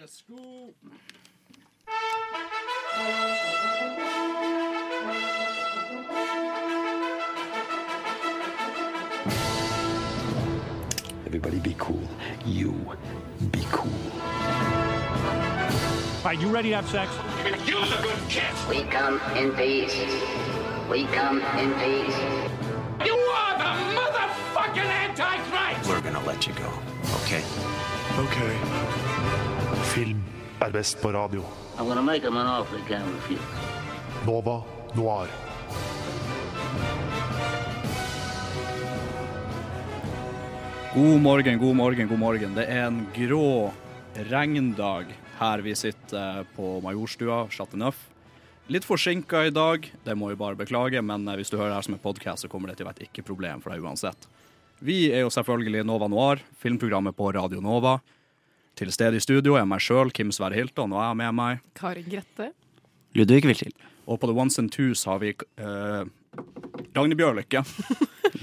Let's go. Everybody be cool. You be cool. All right, you ready to have sex? We come in peace. We come in peace. You are the motherfucking Antichrist! We're gonna let you go, okay? Ok. Film er best på radio. Nova Noir. God morgen, god morgen, god morgen. Det er en grå regndag her vi sitter på Majorstua, Chateau Neuf. Litt forsinka i dag, det må vi bare beklage, men eh, hvis du hører det her som en podkast, så kommer det til å være et ikke-problem for deg uansett. Vi er jo selvfølgelig Nova Noir, filmprogrammet på Radio Nova. Til stede i studio er meg sjøl, Kim Sverre Hilton, og jeg har med meg Karin Grette. Ludvig Wiltil. Og på The Ones and Twos har vi uh, Ragnhild Bjørlykke.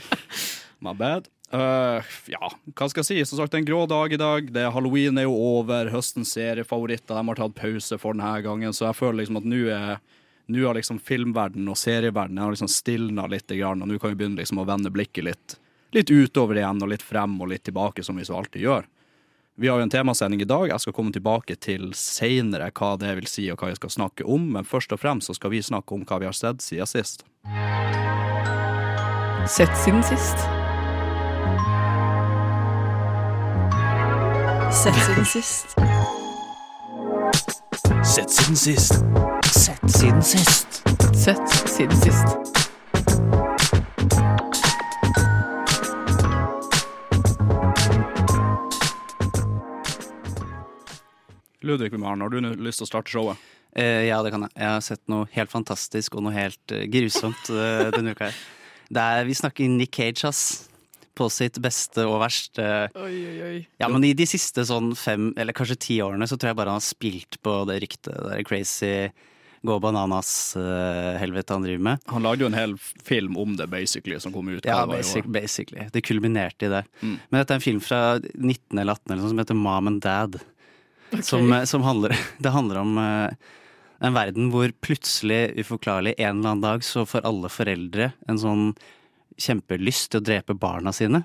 My bad. Uh, ja, hva skal jeg si? Som sagt, det er en grå dag i dag. Det er Halloween er jo over. Høstens seriefavoritter de har tatt pause for denne gangen, så jeg føler liksom at nå er nå har liksom filmverdenen og serieverdenen har liksom stilna litt, og nå kan vi begynne liksom å vende blikket litt, litt utover igjen, og litt frem og litt tilbake, som vi så alltid gjør. Vi har jo en temasending i dag. Jeg skal komme tilbake til seinere hva det vil si og hva jeg skal snakke om, men først og fremst så skal vi snakke om hva vi har sett siden sist. Sett siden sist. Sett siden sist. Sett siden sist. Sett siden sist. Sett siden sist. Ludvig Maren, har du lyst til å starte showet? Eh, ja, det kan jeg. Jeg har sett noe helt fantastisk og noe helt uh, grusomt uh, denne uka her. Det er, vi snakker Nick Cage, ass. På sitt beste og verste. Oi, oi, oi. Ja, men i de siste sånn fem, eller kanskje ti årene, så tror jeg bare han har spilt på det ryktet. Det er crazy gå bananas-helvete han driver med. Han lagde jo en hel film om det, basically, som kom ut. Ja, det var basic, basically. Det kulminerte i det. Mm. Men dette er en film fra 19 eller 18 eller noe som heter Mom and Dad. Som, eh, som handler Det handler om eh, en verden hvor plutselig, uforklarlig, en eller annen dag så får alle foreldre en sånn kjempelyst til å drepe barna sine.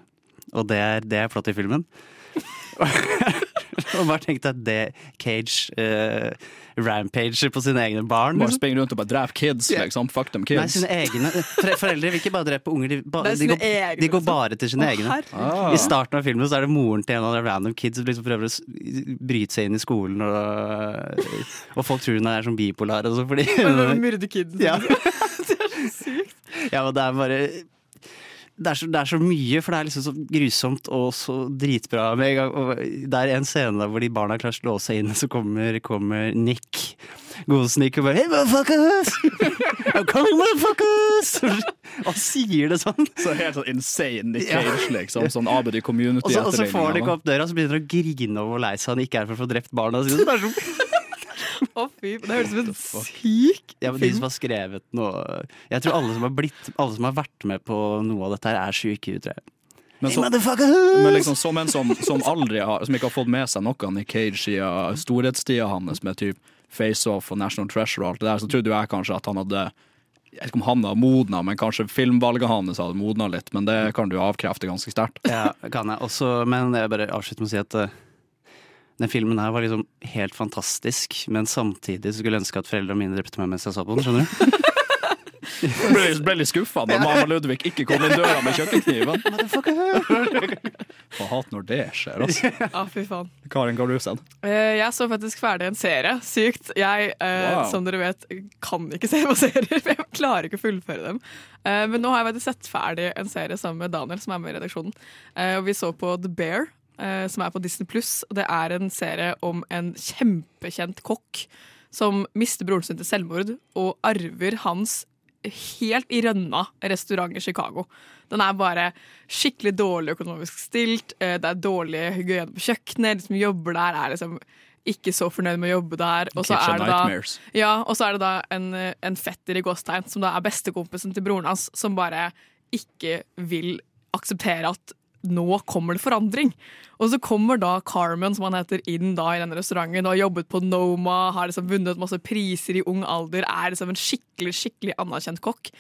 Og det er, det er flott i filmen. og bare tenk deg at det Cage uh, rampager på sine egne barn. Bare springer rundt og bare dreper kids, yeah. liksom. Fuck them Nei, sine egne Foreldre vil ikke bare drepe unger, de, ba, de, går, egne, de går liksom. bare til sine Å, egne. Ah. I starten av filmen så er det moren til en av de random kids som liksom prøver å bryte seg inn i skolen, og, og folk tror hun er sånn bipolar og så fordi Myrde kiden. Ja. det er så sykt. Ja, men det er bare det er, så, det er så mye, for det er liksom så grusomt og så dritbra. Og det er en scene der hvor de barna klarer å seg inn, og så kommer, kommer Nick. Godeste Nick og bare Hey, motherfuckers! I'm coming, motherfuckers! Og sier det sånn. Så helt sånn insane Nick. Cage, liksom. Sånn Abedi Community. Og så, og så får han ikke opp døra, så begynner han å grine over hvor lei seg han ikke er for å få drept barna. Så Det er så Å, fy. Det høres ut som en syk Ja, men de som har skrevet noe Jeg tror alle som har blitt Alle som har vært med på noe av dette her, er syke. tror jeg. Men, Hey, så, men liksom som en som, som aldri har Som ikke har fått med seg noe av Nick Cage siden storhetstida hans med typ Face Off og National Treasure og alt det der, så trodde jeg kanskje at han hadde jeg vet ikke om han har modna, men kanskje filmvalget hans hadde modna litt. Men det kan du avkrefte ganske sterkt. Ja, kan jeg også, men jeg bare avslutter med å si at eh, den filmen her var liksom helt fantastisk, men samtidig så skulle jeg ønske at foreldrene mine drepte meg mens jeg så på den. skjønner du? Ble, ble litt skuffa når mamma Ludvig ikke kom inn døra med kjøkkenkniven. Hva hat når det skjer, altså. Ah, fy faen. Karin, hva har du sett? Eh, Jeg så faktisk ferdig en serie. Sykt. Jeg, eh, Wow. som dere vet, kan ikke se på serier. for Jeg klarer ikke å fullføre dem. Eh, men nå har jeg faktisk sett ferdig en serie sammen med Daniel, som er med i redaksjonen. Eh, og vi så på The Bear, eh, som er på Disney Pluss. Det er en serie om en kjempekjent kokk som mister broren sin til selvmord, og arver hans helt i rønna restaurant i Chicago. Den er bare skikkelig dårlig økonomisk stilt, eh, det er dårlig hygiene på kjøkkenet, de som jobber der er liksom ikke så fornøyd med å jobbe der. Og så er ja, er det da en, eh, en fetter i gåstegn, som da er bestekompisen til broren hans, som bare ikke vil akseptere at nå kommer det forandring. Og så kommer da Carmen, som han heter, inn da i denne restauranten og har jobbet på Noma, har liksom vunnet masse priser i ung alder, er liksom en skikkelig skikkelig anerkjent kokk.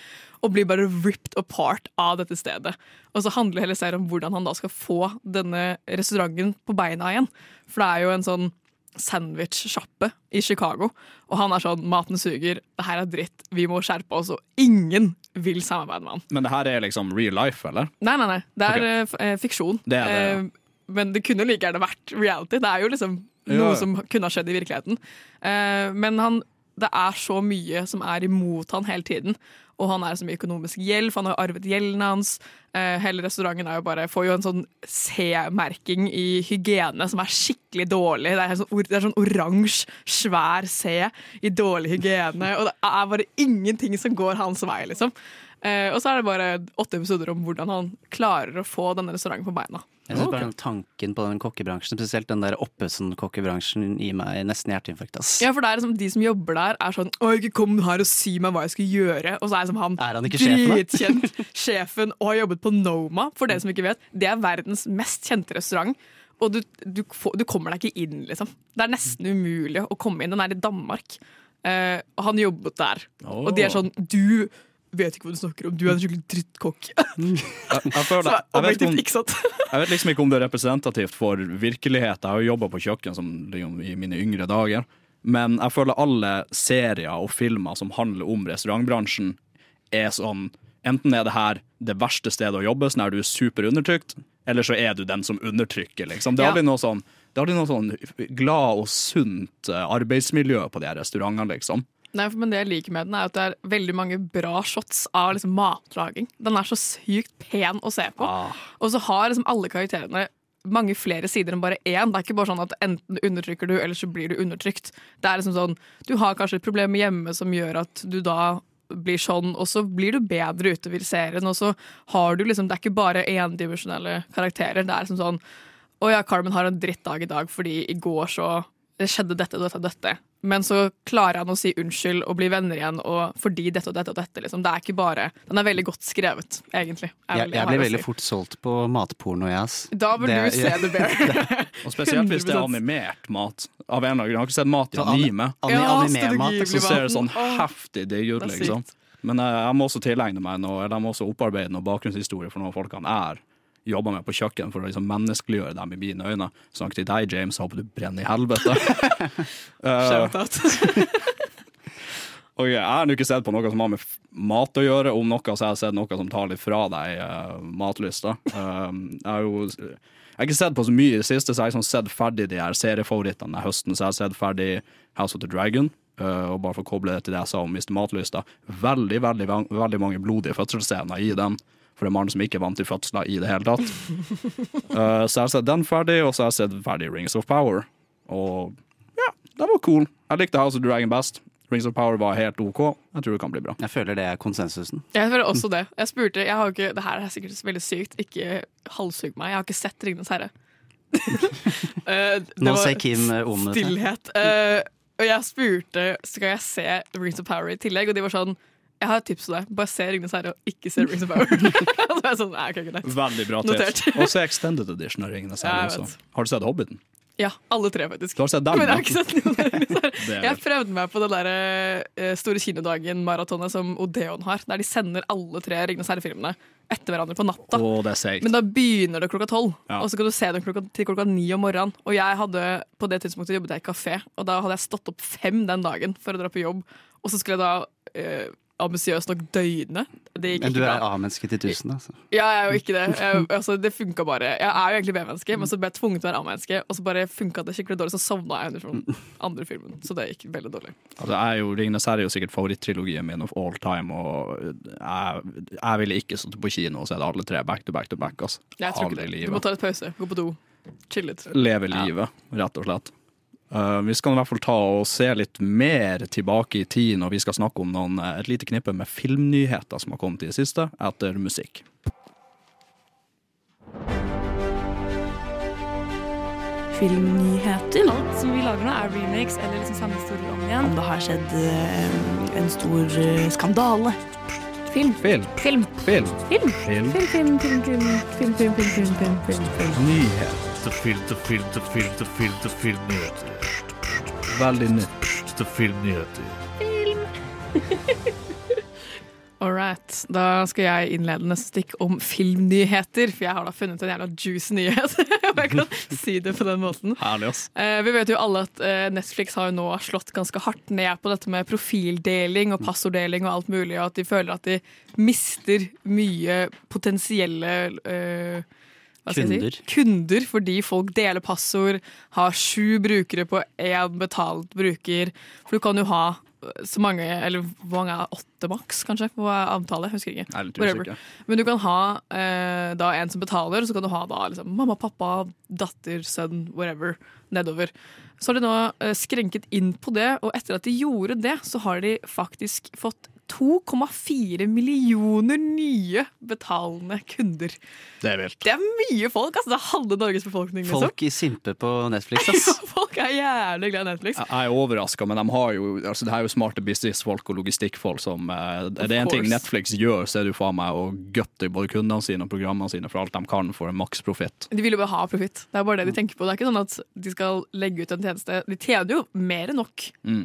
Og blir bare ripped apart av dette stedet. Og så handler hele serien om hvordan han da skal få denne restauranten på beina igjen. For det er jo en sånn sandwich-sjappe i Chicago. Og han er sånn 'maten suger, det her er dritt, vi må skjerpe oss', og ingen vil samarbeide med han. Men det her er liksom real life, eller? Nei, nei, nei. Det er okay. f- eh, fiksjon. Det er det. Eh, men det kunne like gjerne vært reality. Det er jo liksom noe ja. som kunne ha skjedd i virkeligheten. Eh, men han, det er så mye som er imot han hele tiden. Og han er så mye økonomisk gjeld, for han har arvet gjelden hans. Eh, hele restauranten jo bare, får jo en sånn C-merking i hygiene som er skikkelig dårlig. Det er, sånn, sånn oransje, svær C i dårlig hygiene. Og det er bare ingenting som går hans vei, liksom. Eh, og så er det bare åtte episoder om hvordan han klarer å få denne restauranten på beina. Jeg synes bare den Tanken på den kokkebransjen, spesielt den der Oppesen-kokkebransjen, gir meg nesten hjerteinfarkt. ass. Ja, for det er liksom De som jobber der, er sånn 'Å, ikke kom her og si meg hva jeg skal gjøre'. Og så er liksom han, Er han ikke sjefen, da? dritkjent sjefen og har jobbet på Noma. For dere som ikke vet, det er verdens mest kjente restaurant. Og du, du, får, du kommer deg ikke inn, liksom. Det er nesten umulig å komme inn. Den er i Danmark. Eh, og han jobbet der. Og de er sånn 'Du vet ikke hva du snakker om. Du er en skikkelig drittkokk'. Jeg, jeg, føler, jeg, vet om, jeg vet liksom ikke om det er representativt for virkeligheten. Jeg har jo jobba på kjøkken som, liksom, i mine yngre dager. Men jeg føler alle serier og filmer som handler om restaurantbransjen, er sånn Enten er det her det verste stedet å jobbe, sånn er du er superundertrykt, eller så er du den som undertrykker, liksom. Det er Ja. noe sånn det er aldri noe sånn glad og sunt eh, arbeidsmiljø på de restaurantene, liksom. Nei, men det jeg liker med den, er at det er veldig mange bra shots av liksom matlaging. Den er så sykt pen å se på. Og så har liksom alle karakterene mange flere sider enn bare én. Det er ikke bare sånn at enten undertrykker du, eller så blir du undertrykt. Det er liksom sånn, Du har kanskje et problem hjemme som gjør at du da blir sånn, og så blir du bedre utover i serien. Og så har du liksom, Det er ikke bare endimensjonelle karakterer. Det er liksom sånn Å ja, Carmen har en drittdag i dag fordi i går så skjedde dette og dette og dette. Men så klarer han å si unnskyld og bli venner igjen og fordi dette og dette og dette. Liksom. Det er ikke bare Den er veldig godt skrevet, egentlig. er Jeg, jeg blir veldig si. fort solgt på matporno, jeg, ass. Da bør Det- du se The Bear. Og spesielt hvis det er animert mat. Av en eller annen grunn. Jeg har ikke sett mat i anime. Ani Ja, Anime-mat. Så ser det sånn heftig digg ut, liksom. Men jeg, jeg må også tilegne meg noe, eller jeg må også opparbeide noe bakgrunnshistorie for noen folkene er jobber med på kjøkken for å liksom menneskeliggjøre dem i mine øyne. Snakk til deg, James. Håper du brenner i helvete. uh, Shout-out. jeg har ikke sett på noe som har med mat å gjøre. Om noe så jeg har sett noe som tar litt fra deg uh, matlysta. Um, jeg har jo jeg har ikke sett på så mye i det siste, så jeg har liksom sett ferdig de her seriefavorittene denne høsten. Så jeg har sett ferdig House of the Dragon. Uh, og bare for å koble det til det jeg sa om Mr. Matlysta. Veldig, veldig, veldig mange blodige fødselsscener i den. For en mann som ikke er vant til fødsler i det hele tatt. Uh, så jeg har sett den ferdig, og så har jeg sett ferdig Rings of Power. Og ja, den var cool. Jeg likte House of Dragon best. Rings of Power var helt OK. Jeg tror det kan bli bra. Jeg føler det er konsensusen. Jeg føler også det. Jeg spurte, jeg har ikke, Det her er sikkert veldig sykt, ikke halshugg meg. Jeg har ikke sett 'Ringenes herre'. Eh, det Nå ser Kim eh, om det. Stillhet. Uh, og jeg spurte skal jeg se Rings of Power i tillegg, og de var sånn jeg har et tips til deg. Bare se 'Ringenes herre' og ikke se Rings of Power. Så jeg sånn, nei, ok, greit. Veldig bra tips. Og se Extended Edition av Ringenes herre også. vet. Har du sett Hobbiten? Ja, alle tre, faktisk. Du har sett dem? Men jeg har ikke sett noen Jeg prøvde meg på den der eh, store kinodagen-maratonet som Odeon har, der de sender alle tre Ringenes herre-filmene etter hverandre på natta. Oh. Men da begynner det klokka tolv, Ja. og så kan du se dem klokka, til klokka ni om morgenen. Og jeg hadde på det tidspunktet jobbet jeg i kafé, og da hadde jeg stått opp fem den dagen for å dra på jobb. Og så skulle jeg da eh, ambisiøst nok døgne. Det gikk Men du er. A-menneske til tusen, altså. Ja, jeg er jo ikke det. Jeg, altså, det funka bare. Jeg er jo egentlig B-menneske, men så ble jeg tvunget til å være A-menneske, og så bare funka det skikkelig dårlig, så sovna jeg under den andre filmen. Så det gikk veldig dårlig. Altså, jeg er jo, Ringnes er jo sikkert favorittrilogien min of all time, og jeg, jeg ville ikke stått på kino og sett alle tre back to back to back. Altså. Jeg tror ikke det. Du må ta litt pause, gå på do, chille litt. Leve livet, rett og slett. Uh, vi skal i hvert fall ta og se litt mer tilbake i tid når vi skal snakke om noen, eh, et lite knippe med filmnyheter som har kommet i det siste, etter musikk. filmnyheter. Alt som vi lager nå, er remakes eller liksom samme historie om igjen. Om det har skjedd eh, en stor eh, skandale. Film. Film. Film. Film. Film. Film. Film, film, film, film, film, film, film, film, film, film, film. Film. Film. film, Film. film, Film. film, til film, til filmnyheter. Veldig nytt. Filmnyheter. All right. Da skal jeg innlede neste stikk om filmnyheter, for jeg har da funnet en jævla juicy nyhet. Om jeg kan si det på den måten. Herlig, ass. Eh, vi vet jo alle at eh, Netflix har jo nå slått ganske hardt ned på dette med profildeling og passorddeling og alt mulig, og at de føler at de mister mye potensielle eh, jeg Kunder. Si? Kunder fordi folk deler passord, har sju brukere på én betalt bruker. For du kan jo ha eh, så mange, eller hvor mange er åtte maks, kanskje, på antallet? Husker ikke. Er Whatever. usikker. Men du kan ha eh, da en som betaler, og så kan du ha da liksom, mamma, pappa, datter, sønn, whatever, nedover. Så har de nå eh, skrenket inn på det, og etter at de gjorde det, så har de faktisk fått 2,4 millioner nye betalende kunder. Det er vilt. Det er mye folk! altså Det er halve Norges befolkning. liksom. Folk i simpe på Netflix, ass. Folk er jævlig glad i Netflix. Jeg er overraska, men de har jo, altså det er jo smarte businessfolk og logistikkfolk som uh, Er det en ting. Netflix gjør, så er det jo faen meg å gutte både kundene sine og programmene sine for alt de kan for en maks profitt. De vil jo bare ha profitt. Det er bare det de tenker på. Det er ikke sånn at de skal legge ut en tjeneste. De tjener jo mer enn nok, Mm.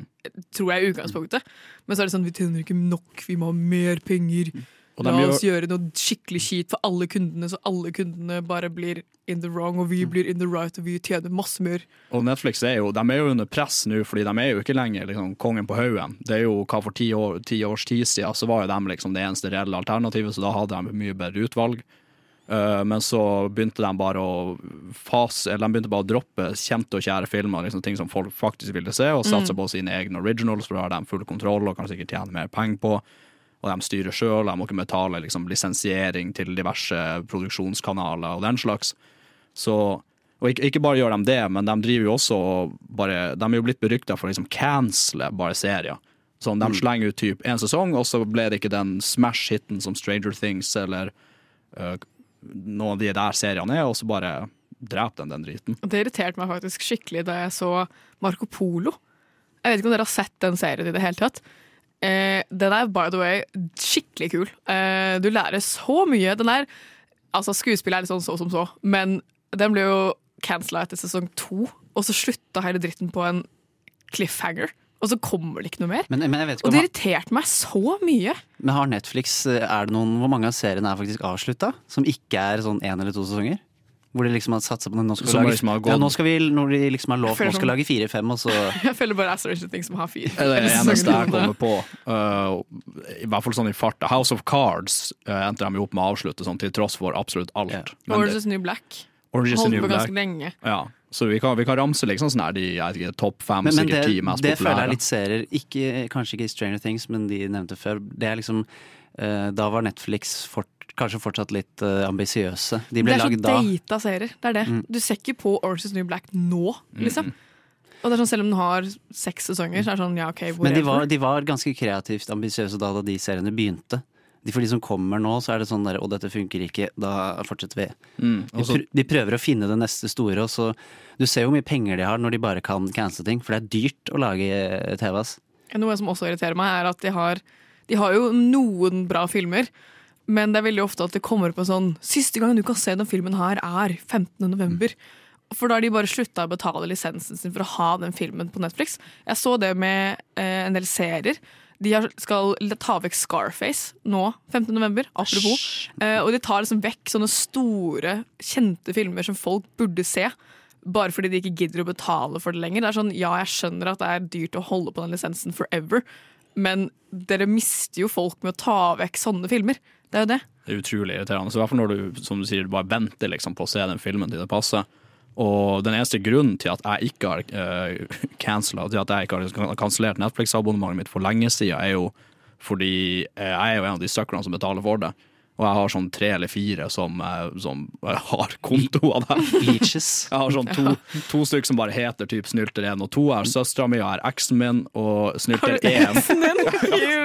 Tror jeg i utgangspunktet. Men så er det sånn vi tjener ikke nok, vi må ha mer penger. Og La oss gjøre noe skikkelig kjipt for alle kundene, så alle kundene bare blir in the wrong, og vi Mm. blir in the right, og vi tjener masse mer. Og Netflix er jo, de er jo under press nå, fordi de er jo ikke lenger liksom, kongen på haugen. Det er jo hva for ti, år, ti års tid siden, så var jo de liksom det eneste reelle alternativet, så da hadde de mye bedre utvalg. Eh, men så begynte de bare å fase, eller de begynte bare å droppe kjente og kjære filmer, liksom ting som folk faktisk ville se, og satse på sine egne originals, for da har de full kontroll og kan sikkert tjene mer penger på. Og de styrer sjøl, de må ikke betale liksom, lisensiering til diverse produksjonskanaler og den slags. Så, og ikke, ikke bare gjør de det, men de driver jo også og bare De er jo blitt berykta for å liksom cancele bare serier. Sånn, De slenger ut typ en sesong, og så ble det ikke den smash-hiten som Stranger Things eller øh, noen av de der seriene er, og så bare dreper den den driten. Det irriterte meg faktisk skikkelig da jeg så Marco Polo. Jeg vet ikke om dere har sett den serien i det hele tatt. Eh, den er by the way skikkelig kul. Eh, du lærer så mye. Den er, altså Skuespillet er litt sånn så som så, men den ble jo cancela etter sesong to, og så slutta hele dritten på en cliffhanger. Og så kommer det ikke noe mer. Men, men jeg vet ikke Og det irriterte meg så mye. Men har Netflix er det noen, Hvor mange av seriene er faktisk avslutta? Som ikke er sånn én eller to sesonger? Hvor de liksom har satsa på det. Nå skal, liksom lage, gått- ja, nå skal vi, når de liksom har lov, nå skal sånn- lage fire-fem, og så Jeg føler bare det er Stranger Things som har fire. Det er det eneste jeg kommer på. Uh, I hvert fall sånn i farta. House of Cards uh, endte de jo opp med å avslutte, sånn, til tross for absolutt alt. Yeah. Men Orange is New Black. Orange is the Holdt på ganske lenge. Ja, så vi kan, vi kan ramse liksom sånn her de topp fem, Men, sikkert ti mest det føler jeg litt serier. Ikke, kanskje ikke Stranger Things, men de nevnte før. Det er liksom uh, Da var Netflix fort, kanskje fortsatt litt uh, ambisiøse. De Det er så data serier. Det er det. Mm. Du ser ikke på Orange is New Black nå, liksom. Og det er sånn, Selv om den har seks sesonger, så er det sånn ja, OK, hvor Men de var, de var ganske kreativt ambisiøse da, da de seriene begynte. De, for de som kommer nå, så er det sånn der, å dette funker ikke, da fortsetter vi. Mm, De, pr de prøver å finne det neste store, og så Du ser jo hvor mye penger de har når de bare kan cancele ting, for det er dyrt å lage eh, TV. ass. Noe som også irriterer meg, er at de har, de har jo noen bra filmer. Men det er veldig ofte at det kommer på sånn Siste gang du kan se den filmen her, er 15. november. For da har de bare slutta å betale lisensen sin for å ha den filmen på Netflix. Jeg så det med eh, en del serier. De skal ta vekk Scarface nå, 15. november, apropos. Eh, og de tar liksom vekk sånne store, kjente filmer som folk burde se. Bare fordi de ikke gidder å betale for det lenger. Det er sånn, Ja, jeg skjønner at det er dyrt å holde på den lisensen forever, men dere mister jo folk med å ta vekk sånne filmer. Det er jo det. Det er utrolig irriterende. Så i hvert fall når du som du sier, bare venter liksom, på å se den filmen til det passer. Og den eneste grunnen til at jeg ikke har uh, cancela, til at jeg ikke har kansellert Netflix-abonnementet mitt for lenge siden, er jo fordi eh, jeg er jo en av de søkerne som betaler for det. Og jeg har sånn tre eller fire som, eh, som har konto av det. Leeches. Jeg har sånn to, to stykker som bare heter typ Snylter 1 og 2. Jeg har søstera mi, jeg har eksen min og Snylter 1.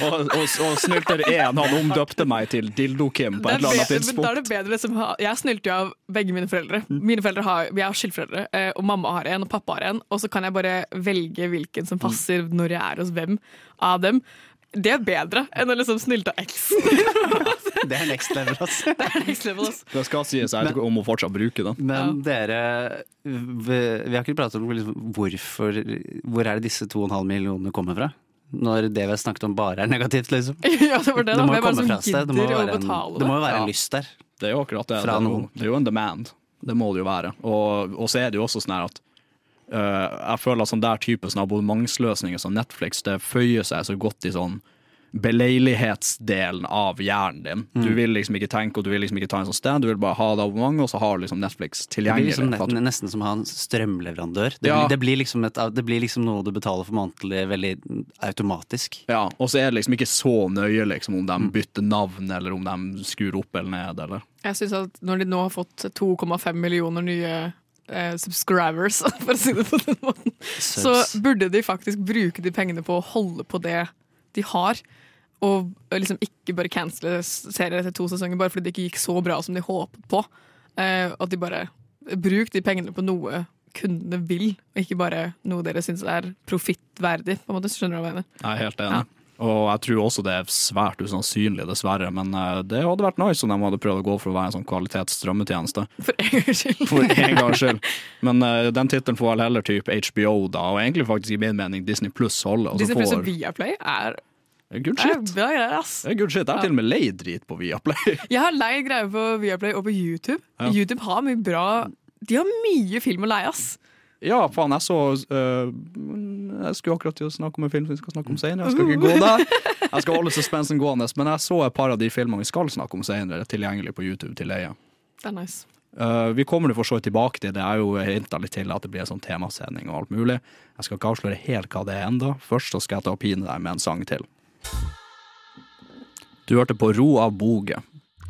Og, og, og Snylter 1 han omdøpte meg til Dildo-Kim på et eller annet men da er tidspunkt. det bedre som Jeg snylte jo av begge mine foreldre. Mine foreldre har, Vi er skilt-foreldre, eh, og mamma har en, og pappa har en. Og så kan jeg bare velge hvilken som passer når jeg er hos hvem av dem. Det er bedre enn å liksom snylte eksen. Det er next level, altså. Det er next level, altså. Det skal sies, jeg vet ikke om hun fortsatt bruker den. Men dere vi, vi har ikke pratet om liksom, hvorfor Hvor er det disse 2,5 millionene kommer fra? Når det vi har snakket om bare er negativt, liksom. Ja, det var det, da. må er jo komme fra et sted. Det må jo være en, det må være Ja. en lyst der. Det er jo akkurat det. Fra det, er jo, noen. det er jo en demand. Det må det jo være. Og, og så er det jo også sånn her at jeg føler at sånn der type sånn abonnementsløsninger som Netflix, det føyer seg så godt i sånn beleilighetsdelen av hjernen din. Mm. Du vil liksom ikke tenke og du vil liksom ikke ta en sånn stand, du vil bare ha det abonnementet, og så har du liksom Netflix tilgjengelig. Det blir liksom nesten, som å ha en strømleverandør. Det, Ja. blir, det, blir liksom et, det blir liksom noe du betaler for månedlig veldig automatisk. Ja, og så er det liksom ikke så nøye liksom om Mm. de bytter navn, eller om de skrur opp eller ned, eller Jeg synes at Når de nå har fått 2,5 millioner nye eh, subscribers, for å si det på den måten, så burde de faktisk bruke de pengene på å holde på det de har. Og liksom ikke bare cancele serier etter to sesonger bare fordi det ikke gikk så bra som de håpet på. Eh, at de bare Bruk de pengene på noe kundene vil, og ikke bare noe dere syns er profittverdig. på en måte, Skjønner du hva jeg mener? Jeg er helt enig. Og jeg tror også det er svært usannsynlig, dessverre. Men eh, det hadde vært nice om de hadde prøvd å gå for å være en sånn kvalitetsstrømmetjeneste. For en gangs skyld. For en gangs skyld. Men uh, den tittelen får vel heller type HBO, da, og egentlig faktisk i min mening Disney Pluss holder. Disney Plus og Viaplay er, Good er shit. greier, ass. Det er good shit. Jeg har til og med leid drit på Viaplay. Jeg har leid greier på Viaplay og på YouTube. Ja. YouTube har mye bra De har mye film å leie, ass. Ja, faen, jeg så øh, Jeg skulle akkurat til å snakke om en film som vi skal snakke om senere. Jeg skal ikke gå der. Jeg skal holde suspensen gående, men jeg så et par av de filmene vi skal snakke om senere, tilgjengelig på YouTube til leie. Det er nice. Uh, vi kommer for så vidt tilbake til det. Jeg er jo hinta litt til at det blir en sånn temasending og alt mulig. Jeg skal ikke avsløre helt hva det er enda. Først så skal jeg ta og pine deg med en sang til. Du hørte på Ro av Boge.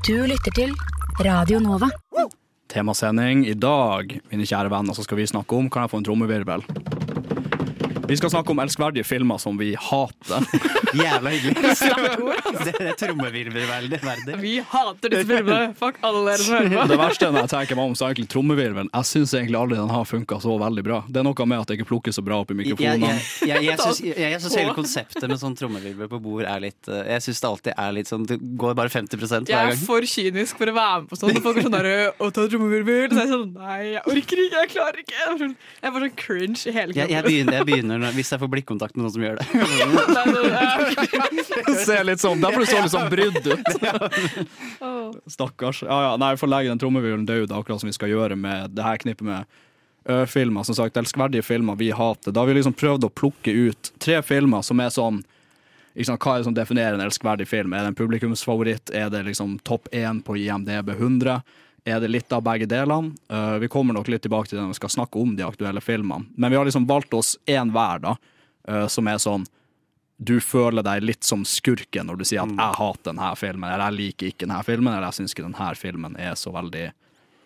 Du lytter til Radio Nova. Temasending i dag, mine kjære venner, så skal vi snakke om Kan jeg få en trommevirvel? Vi skal snakke om elskverdige filmer som vi hater. Jævla hyggelig. Det er trommevirvelverdig. verdig. Vi hater disse filmene! Fuck alle dere som hører på. Det verste er når jeg tenker meg om, så er egentlig trommevirvelen Jeg syns egentlig aldri den har funka så veldig bra. Det er noe med at det ikke plukkes så bra opp i Jeg, jeg, mikrofonene. jeg, jeg, jeg, jeg syns hele konseptet med sånn trommevirvel på bord er litt eh, Jeg syns det alltid er litt sånn Det går bare 50 hver gang. Jeg er for kynisk for å være med på sånn. Og folk er sånn derre å ta trommevirvel. Så er jeg sånn Nei, jeg orker ikke, jeg klarer ikke. Jeg er sånn- jeg bare sånn cringe i hele Jeg, jeg, kroppen. begynner, jeg begynner når, hvis jeg får blikkontakt med noen som gjør det. Ser litt sånn, Derfor du så litt sånn brydd ut. Stakkars. Ja, ja, nei, for får legge den trommevirvelen død, akkurat som vi skal gjøre med det her knippet med filmer. Som sagt, elskverdige filmer vi hater. Da har vi liksom prøvd å plukke ut tre filmer som er sånn ikke sant, Hva er det som definerer en elskverdig film? Er det en publikumsfavoritt? Er det liksom topp én på IMDb 100? Er det litt av begge delene? Uh, vi kommer nok litt tilbake til det når vi skal snakke om de aktuelle filmene. Men vi har liksom valgt oss én hver, da, uh, som er sånn du føler deg litt som skurken når du sier at 'jeg hater denne filmen', eller 'jeg liker ikke denne filmen', eller 'jeg syns ikke denne filmen er så veldig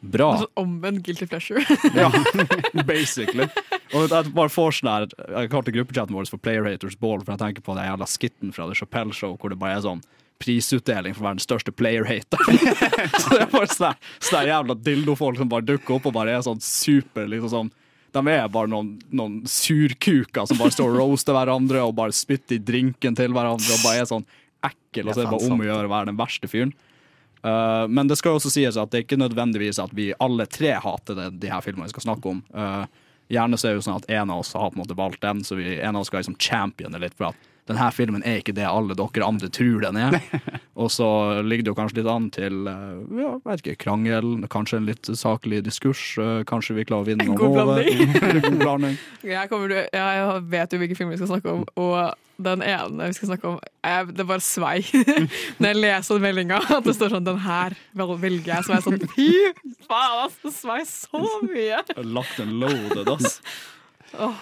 bra'. sånn omvendt guilty pleasure. Ja, basically. Og jeg bare får sånn her Jeg kalte gruppechatten vår for Player Haters Ball, for jeg tenker på den jævla skitten fra The Chappelle Show hvor det bare er sånn prisutdeling for å være den største player-hater. så det er bare sånne, sånne jævla dildofolk som bare dukker opp og bare er sånn super liksom sånn De er bare noen, noen surkuker som bare står og roaster hverandre og bare spytter i drinken til hverandre og bare er sånn ekkel, og så er det bare om å gjøre å være den verste fyren. Uh, men det skal jo også sies at det er ikke nødvendigvis at vi alle tre hater det, de her filmene vi skal snakke om. Uh, gjerne så er det jo sånn at en av oss har på en måte valgt den, så vi, en av oss skal liksom champione litt for at denne filmen er ikke det alle dere andre tror den er. Og så ligger det jo kanskje litt an til uh, ja, vet ikke, krangel, kanskje en litt saklig diskurs. uh, kanskje vi klarer å vinne noe noen over. blanding. God blanding. Jeg, kommer, jeg vet jo hvilke filmer vi skal snakke om, og den ene vi skal snakke om jeg, Det bare svei når jeg leser meldinga. At det står sånn 'Den her velger jeg'. Så er jeg sånn Fy faen, ass! Det svei så mye. Lagt en loaded, ass. Oh.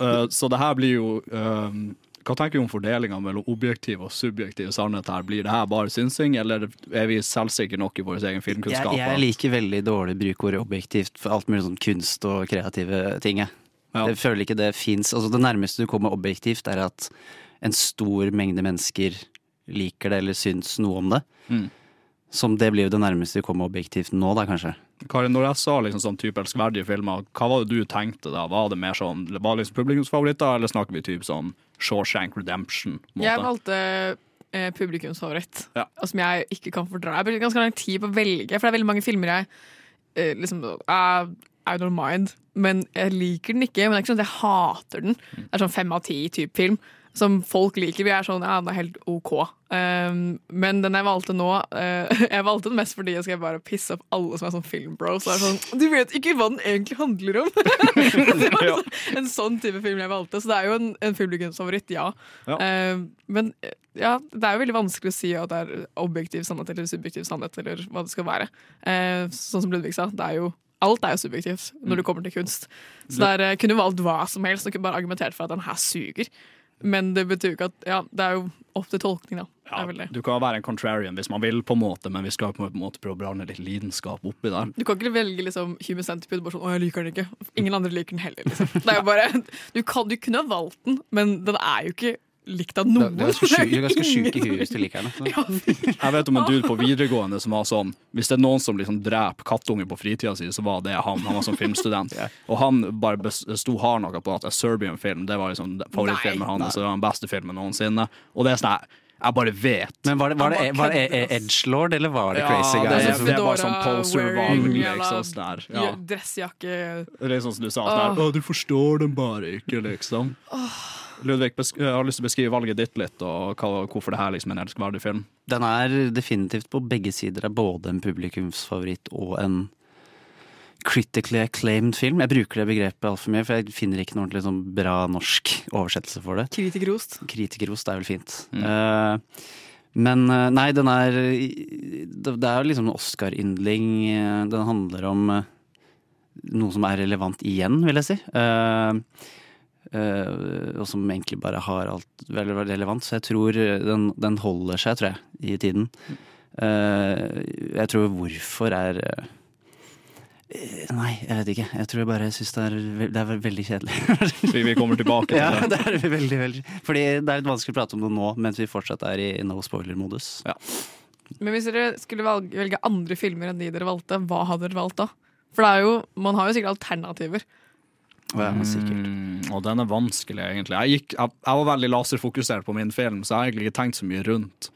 Uh, så det her blir jo um, Hva tenker vi om fordelinga mellom objektiv og subjektiv sannhet her? Blir det her bare synsing, eller er vi selvsikre nok i vår egen filmkunnskap? jeg liker veldig dårlig brukordet objektivt for alt mulig sånn kunst og kreative ting. Jeg. Ja. Jeg føler ikke det fins. Altså, det nærmeste du kommer objektivt, er at en stor mengde mennesker liker det eller syns noe om det. Mm. Som det blir jo det nærmeste du kommer objektivt nå, da, kanskje. Karin, når jeg sa liksom sånn type elskverdige filmer, hva var det du tenkte da? Var det mer sånn, var det liksom publikumsfavoritter, eller snakker vi typ sånn Shawshank Redemption? Måte. Jeg valgte eh, publikumsfavoritt, Ja. og som jeg ikke kan fordra. Jeg brukte ganske lang tid på å velge, for det er veldig mange filmer jeg eh, liksom uh, I don't mind, men jeg liker den ikke. Men det er ikke sånn at jeg hater den. Det er sånn fem av ti-type film. Som folk liker. Vi er sånn, ja, den er helt OK. Um, men den jeg valgte nå uh, Jeg valgte den mest fordi jeg skal bare pisse opp alle som er sånn filmbros. Så er sånn, du vet ikke hva den egentlig handler om! det var sånn- en sånn type film jeg valgte. Så det er jo en, en publikumsfavoritt, ja. Ja. Eh, men ja, det er jo veldig vanskelig å si at det er objektiv sannhet eller subjektiv sannhet, eller hva det skal være. Uh, sånn som Ludvig sa, det er jo Alt er jo subjektivt når det kommer til kunst. Så der uh, kunne valgt hva som helst og bare argumentert for at den her suger. Men det betyr ikke at Ja, det er jo opp til tolkning, da. Ja, du kan være en contrarian hvis man vil, på en måte, men vi skal på en måte prøve å blande litt lidenskap oppi der. Du kan ikke velge liksom Human Centipede bare sånn 'Å, jeg liker den ikke'. Ingen andre liker den heller. Liksom. Det er jo bare Du, kan, du kunne ha valgt den, men den er jo ikke likt av noen. du er ganske sjuk, er Det er i huet hvis du liker henne. Ja, Jeg vet om en dude på videregående som var sånn Hvis det er noen som liksom dreper kattunger på fritida si, så var det han. Han var sånn filmstudent. Og han bare sto hard noe på at A Serbian Film Det var liksom favorittfilmen hans. Det var den beste filmen noensinne. Og det er sånn jeg- bare vet. Men var det, var det, var det, var det. Edgelord, eller var det Ja, Crazy det, Guy? er- som- det er bare sånn post-survival, liksom. Sånn ja. Ja. Dressjakke Det sånn som du sa, sånn oh. Du forstår den bare ikke, liksom. Ludvig, jeg har lyst til å beskrive valget ditt litt, og hva, hvorfor det her liksom er en elskverdig film. Den er definitivt på begge sider er både en publikumsfavoritt og en critically acclaimed film. Jeg bruker det begrepet altfor mye, for jeg finner ikke noe ordentlig sånn bra norsk oversettelse for det. Kritikerost. Kritikerost er vel fint. Eh, men eh, nei, den er Det er jo liksom en Oscar-yndling. eh, Den handler om noe som er relevant igjen, vil jeg si. Eh, og som egentlig bare har alt veldig, veldig relevant. Så jeg tror den, den holder seg, tror jeg, i tiden. Eh, jeg tror hvorfor er eh, Nei, jeg vet ikke. Jeg tror jeg bare syns det, er det er veldig kjedelig. Vi, vi kommer tilbake til Ja, det. det er veldig, veldig Fordi det er litt vanskelig å prate om det nå mens vi fortsatt er i no spoiler-modus. Men hvis dere skulle valge, velge andre filmer enn de dere valgte, hva hadde dere valgt da? For det er jo, man har jo sikkert alternativer. Og ja, sikkert. Mm, og den er vanskelig, egentlig. Jeg, gikk, jeg, jeg var veldig laserfokusert på min film, så jeg har egentlig ikke tenkt så mye rundt.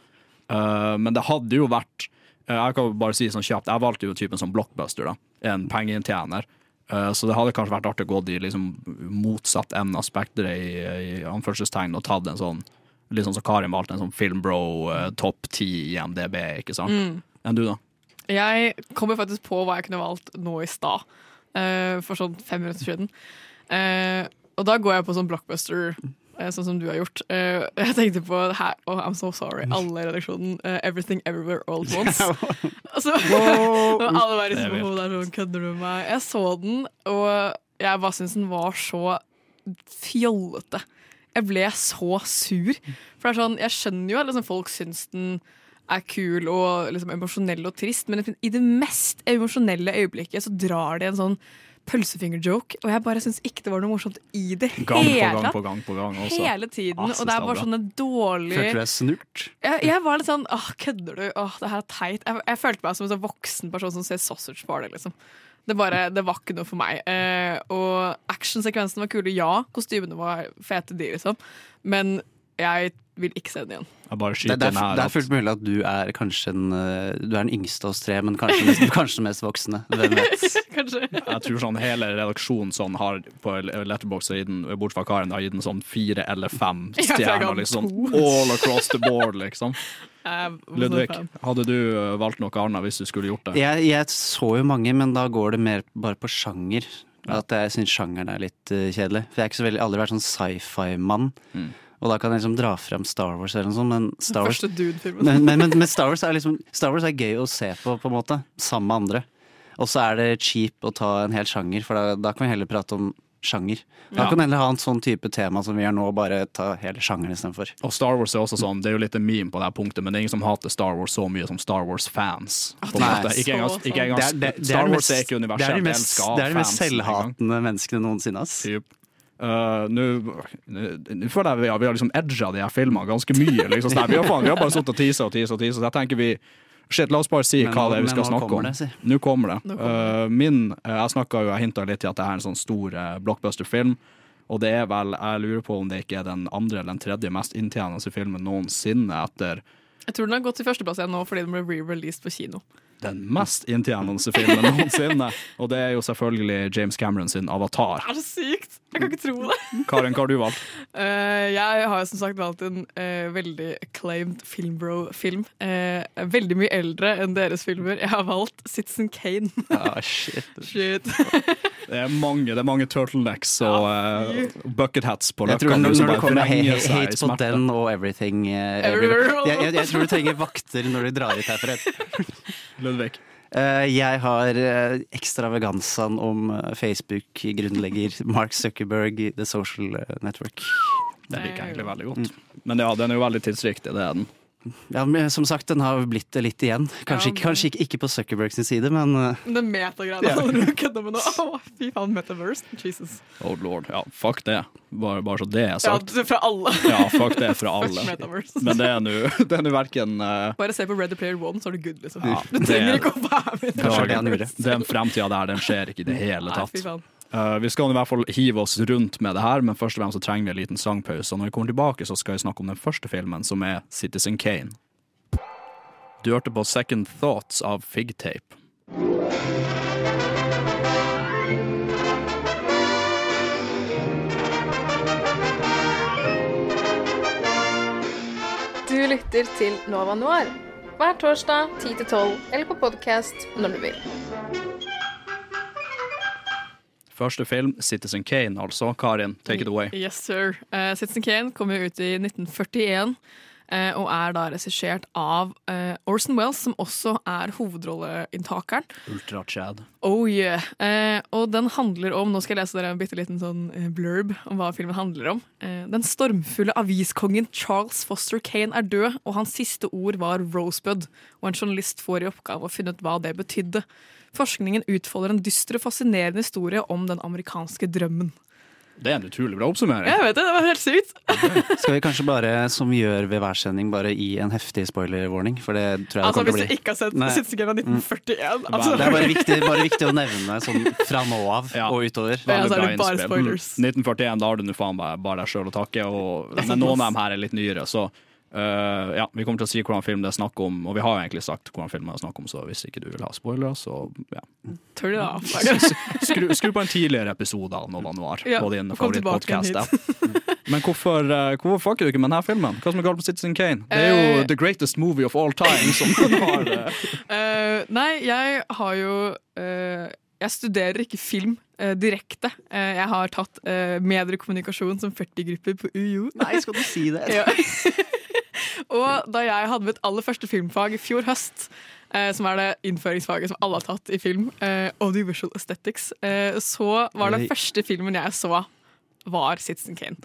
Uh, men det hadde jo vært uh, Jeg kan bare si sånn kjapt Jeg valgte jo typen som blockbuster, da. En pengeinntjener. Uh, så det hadde kanskje vært artig å gå i liksom motsatt enden av spekteret i, i anførselstegn og tatt en sånn Litt sånn som Karin valgte en sånn Filmbro uh, topp ti i MDB, ikke sant? Enn du, da? Jeg kommer faktisk på hva jeg kunne valgt nå i stad. eh, for sånn fem minutter siden. Eh, og da går jeg på sånn blockbuster, eh, sånn som du har gjort. Eh, jeg tenkte på her Oh, I'm so sorry. Alle i redaksjonen. eh, Everything Everywhere All at Once. Altså, og alle er liksom, vilt. oh, det er sånn, kødder du med meg? Jeg så den, og jeg bare syntes den var så fjollete. Jeg ble så sur. For det er sånn, jeg skjønner jo at liksom, folk syns den er kul og liksom, emosjonell og trist, men i det mest emosjonelle øyeblikket så drar de en sånn pølsefingerjoke, og jeg bare syns ikke det var noe morsomt i det Gang på gang på gang på gang også. Hele tiden. Ah, og det er bare var sånne dårlige Følte du deg snurt? jeg, jeg var litt sånn åh, kødder du? Åh, det her er teit. Jeg, jeg følte meg som en sånn voksen person som ser sausage party, liksom. Det, bare, det var ikke noe for meg. Eh, og actionsekvensene var kule, ja. Kostymene var fete, de, liksom. Men jeg vil ikke se den igjen. Bare Det, det, er, her. det er fullt mulig at du er kanskje en, eh, Du er den yngste av oss tre, men kanskje, mest, kanskje den mest voksne. Hvem vet? Jeg tror sånn hele redaksjonen sånn har på Letterbox har gitt den, bort fra Karen, har gitt den sånn fire eller fem stjerner. Liksom, all across the board, liksom. Ludvig, hadde du uh, valgt noe annet hvis du skulle gjort det? Jeg, jeg så jo mange, men da går det mer bare på sjanger. At jeg syns sjangeren er litt uh, kjedelig. For jeg veldig, aldri vært sånn sci-fi-mann. Mm. Og da kan jeg liksom dra frem Star Wars eller noe sånt, men Star Wars men, men, men, men Star, Wars er liksom, Star Wars er gøy å se på, på en måte. Sammen med andre. Og så er det cheap å ta en hel sjanger, for da, da kan vi heller prate om sjanger. Da Ja. kan vi heller ha en sånn type tema som vi gjør nå, bare ta hele sjangeren istedenfor. Og Star Wars er også sånn, det er jo litt en meme på det her punktet, men det er ingen som hater Star Wars så mye som Star Wars-fans. måte. Ikke engang, Star Wars er ikke universet det er universelt de mest, elska av det er de mest selvhatende menneskene noensinne, ass. Typ. Uh, Nå føler jeg vi har, vi har liksom edga de her filmene ganske mye. Liksom. Så nei, vi, har faen, vi har bare sittet og tisa og tisa, og tisa, så jeg tenker vi Shit, la oss bare si Men hva det er vi skal snakke om. det, si. Nå kommer det. Nå kommer Uh, min, uh, jeg snakka jo, jeg hinta litt til at det er en sånn stor uh, blockbuster-film. Og det er vel, jeg lurer på om det ikke er den andre eller den tredje mest inntjenende filmen noensinne etter Jeg tror den har gått til førsteplass igjen nå fordi den ble re-released på kino. den mest inntjenende filmen noensinne. Og det er jo selvfølgelig James Cameron sin Avatar. Det er så sykt! Jeg kan ikke tro det. Karin, hva har du valgt? Uh, jeg har som sagt valgt en uh, veldig acclaimed filmbro-film. Uh, veldig mye eldre enn deres filmer. Jeg har valgt Citizen Kane. Ah, shit. Shit. Det er mange, det er mange turtlenecks og uh, bucket hats på løkka. når, når det kommer i hate på den og everything everywhere. jeg, jeg, jeg tror du trenger vakter når du drar hit herfra. Ludvig. Eh, jeg har uh, om eh, Facebook-grunnlegger Mark Zuckerberg, The Social eh, Network. Det liker jeg egentlig veldig godt. Men ja, den er jo veldig tidsriktig, det er den. Ja, men Som sagt, den har blitt det litt igjen. Kanskje, Ja, ikke, kanskje ikke, ikke på Zuckerberg sin side, men eh, Den metagreia ja. kødder med nå. Å, fy faen, metaverse. Jesus. Oh lord. Ja, fuck det. Bare, bare så det er Ja, fra alle. Ja, fuck det fra alle. Men det er nå det er verken uh, Bare se på Ready Player One, så er du good, liksom. Ja, du trenger er- ikke å være med. det. Den fremtida der, den skjer ikke i det hele tatt. Nei, fy faen. Uh, vi skal i hvert fall hive oss rundt med det her, men først og fremst så trenger vi en liten sangpause. Og når vi kommer tilbake, så skal vi snakke om den første filmen, som er Citizen Kane. Du hørte på Second Thoughts av Figtape. Du lytter til Nova Noir hver torsdag 10-12 eller på podkast når du vil. Første film, Citizen Kane, altså. Karin, take it away. Yes, sir. Uh, Citizen Kane kom jo ut i 1941. eh, og er da regissert av uh, Orson Wells, som også er hovedrolleinntakeren. Ultra-Chad. Oh yeah. Uh, og den handler om Nå skal jeg lese dere en bitte liten sånn blurb om hva filmen handler om. Den stormfulle aviskongen Charles Foster Kane er død, og hans siste ord var Rosebud. Og en journalist får i oppgave å finne ut hva det betydde. Forskningen utfolder en dyster og fascinerende historie om den amerikanske drømmen. Det er en utrolig bra oppsummering. Jeg vet det, det var helt sykt! skal vi kanskje bare, som vi gjør ved hver sending, bare gi en heftig spoiler-warning? For det tror jeg Altså, det kommer Hvis til du å bli. ikke har sett. Citizen Kane 1941 altså, Det er bare viktig, bare viktig å nevne sånn fra nå av Ja. og utover. Ja, altså, er det bare spoilers. Mm. 1941, da har du nå faen bare, bare deg sjøl å takke. Og, men noen av dem her er litt nyere, så øh, ja, vi kommer til å si hvordan film det er snakk om. Og vi har jo egentlig sagt hvordan film det er snakk om, så hvis ikke du vil ha spoiler, så ja. Tør du da? Skru, skru på en tidligere episode av Nova Noir Ja, på din favorittpodkast. Men hvorfor, uh, hvorfor fucker du ikke med denne filmen? Hva som er galt med Citizen Kane? Det er jo uh, the greatest movie of all time. Har, nei, jeg har jo Jeg studerer ikke film eh, direkte. Eh, jeg har tatt uh, mediekommunikasjon som 40-grupper på UiO. Nei, skal du si det? Ja. og da jeg hadde mitt aller første filmfag i fjor høst, eh, som er det innføringsfaget som alle har tatt i film, eh, audiovisual aesthetics, eh, så var den første filmen jeg så, var Citizen Kane.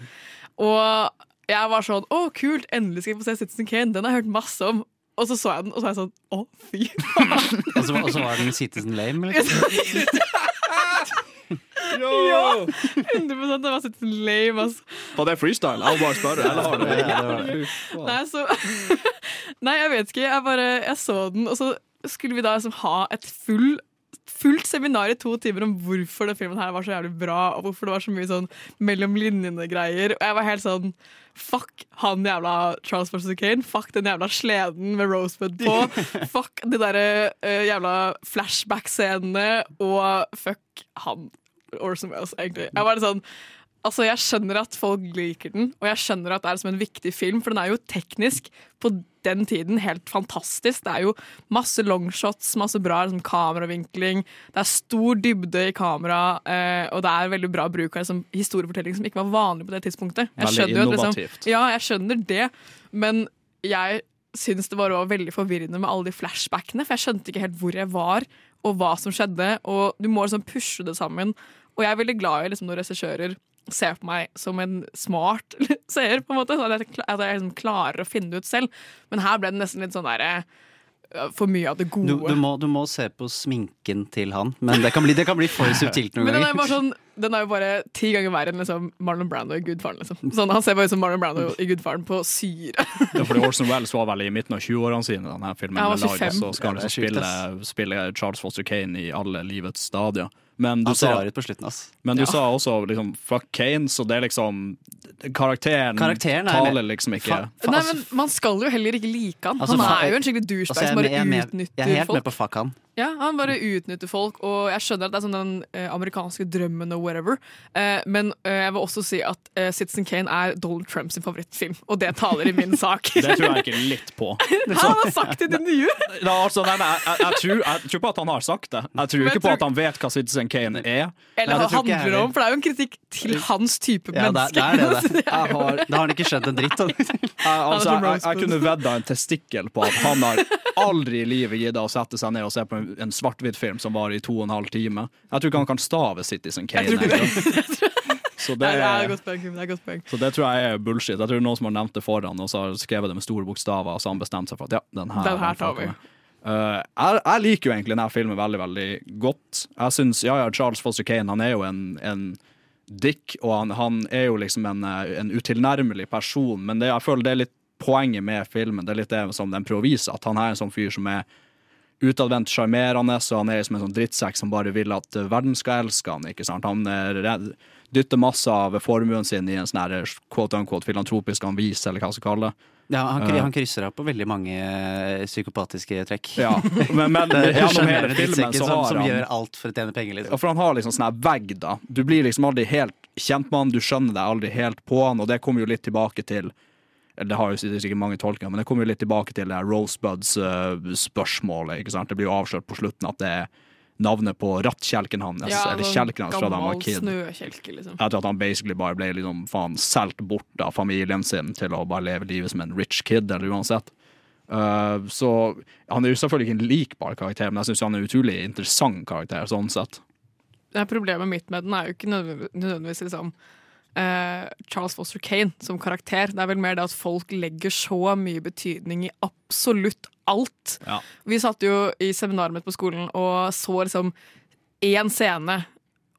Og jeg var sånn Å, kult! Endelig skal jeg få se Citizen Kane. Den har jeg hørt masse om. Og så så jeg den, og så er jeg sånn Å, fy faen! Og så, og så var den Citizen Lame, eller? Ja! 100 det var Citizen Lame, altså. Var det freestyle? Jeg bare spør. Eller. Nei, så Nei, jeg vet ikke. Jeg bare Jeg så den, og så skulle vi da liksom ha et full Fullt seminar i to timer om hvorfor den filmen her var så jævlig bra, og hvorfor det var så mye sånn mellom linjene-greier. Og jeg var helt sånn Fuck han jævla Charles Foster Kane. Fuck den jævla sleden med Rosebud på. Fuck de derre uh, jævla flashback-scenene, og fuck han Orson Welles, egentlig. Jeg var litt sånn Altså, Jeg skjønner at folk liker den, og jeg skjønner at det er som en viktig film, for den er jo teknisk på den tiden helt fantastisk. Det er jo masse longshots, masse bra liksom, kameravinkling, det er stor dybde i kamera, eh, og det er veldig bra bruk av liksom, historiefortelling som ikke var vanlig på det tidspunktet. Jeg skjønner jo innovativt. ja, jeg skjønner det, men jeg syns det var veldig forvirrende med alle de flashbackene, for jeg skjønte ikke helt hvor jeg var, og hva som skjedde, og du må liksom pushe det sammen. Og jeg er veldig glad i liksom, når regissører ser på meg som en smart seer, på en måte. Sånn at jeg, at jeg liksom klarer å finne det ut selv. Men her ble det nesten litt sånn derre For mye av det gode. Du, du, må, du må se på sminken til han, men det kan bli, det kan bli for subtilt noen ganger. Men den er bare sånn den er jo bare ti ganger verre enn liksom Marlon Brando i Gudfaren. Liksom. Sånn, han ser bare ut som Marlon Brando i Gudfaren på syre. Ja, fordi Orson Welles var vel i midten av 20-årene sine da denne filmen Ja, han ble var laget, 25. så skal han liksom spille, spille Charles Foster Kane i alle livets stadier. Men du sa, slutten, men du Ja. sa også liksom fuck Kane, så det er liksom Karakteren, Karakteren er taler liksom ikke Fa- fa- Nei, men Man skal jo heller ikke like han. Altså, han er jo en skikkelig douchebag altså, som bare jeg, med, utnytter jeg er helt folk. med på fuck han. Ja, Han bare utnytter folk, og jeg skjønner at det er sånn den eh, amerikanske drømmen og whatever. Eh, men eh, jeg vil også si at eh, Citizen Kane er Donald Trumps favorittfilm, og det taler i min sak. Det tror jeg ikke litt på. Han har sagt det i det nye! Da, altså, nei, nei, jeg, jeg, tror, jeg tror på at han har sagt det. Jeg tror Men ikke på tror- at han vet hva Citizen Kane er. Eller hva det handler om? For det er jo en kritikk til hans type Ja, menneske. det det. Det. det har, da har han ikke skjønt en dritt. av. Altså, jeg, jeg, jeg kunne vedda en testikkel på at han har aldri i livet gitt å sette seg ned og se på en, en svart-hvitt-film som varer i to og en halv time. Jeg tror ikke han kan stave Citizen Kane. Tror ikke egentlig. Så det, det er. Det så det tror jeg er bullshit. Jeg tror noen som har nevnt det foran, og så har skrevet det med store bokstaver, og så har han bestemt seg for at ja, den her, Den her tar vi. Uh, jeg, jeg liker jo egentlig denne filmen veldig veldig godt. Jeg synes, ja, ja, Charles Foster Kane han er jo en, en dick, og han, han er jo liksom en, eh, en utilnærmelig person, men det, jeg føler det er litt poenget med filmen. Det er litt det som den prøver å vise, at han er en sånn fyr som er utadvendt sjarmerende, så han er som en sånn drittsekk som bare vil at eh, verden skal elske han. ikke sant? Han er redd, dytter masse av formuen sin i en sånn her quote unquote filantropisk anvis, eller hva man skal kalle det. Ja, han, han krysser av på veldig mange eh, psykopatiske trekk. Ja, men, men gjennom hele filmen så som, han som gjør alt for å tjene penger, liksom. for han har liksom sånn her vegg, da. Du blir liksom aldri helt kjent med han, du skjønner deg aldri helt på han, og det kommer jo litt tilbake til Det har jo sikkert mange tolkninger, men det kommer jo litt tilbake til Rosebuds-spørsmålet. ikke sant? Det blir jo avslørt på slutten at det er navnet på rattkjelken hans, eller sånn kjelken hans fra da han var kid. snøkjelke, liksom. Etter at han basically bare ble liksom faen solgt bort av familien sin til å bare leve livet som en rich kid, eller uansett. Uh, så han er jo selvfølgelig ikke en likbar karakter, men jeg syns han er en utrolig interessant karakter, sånn sett. Det Problemet mitt med den er jo ikke nødvendigvis liksom, eh, Charles Foster Kane som karakter. Det er vel mer det at folk legger så mye betydning i absolutt alt. Ja. Vi satt jo i seminaret mitt på skolen og så liksom én scene.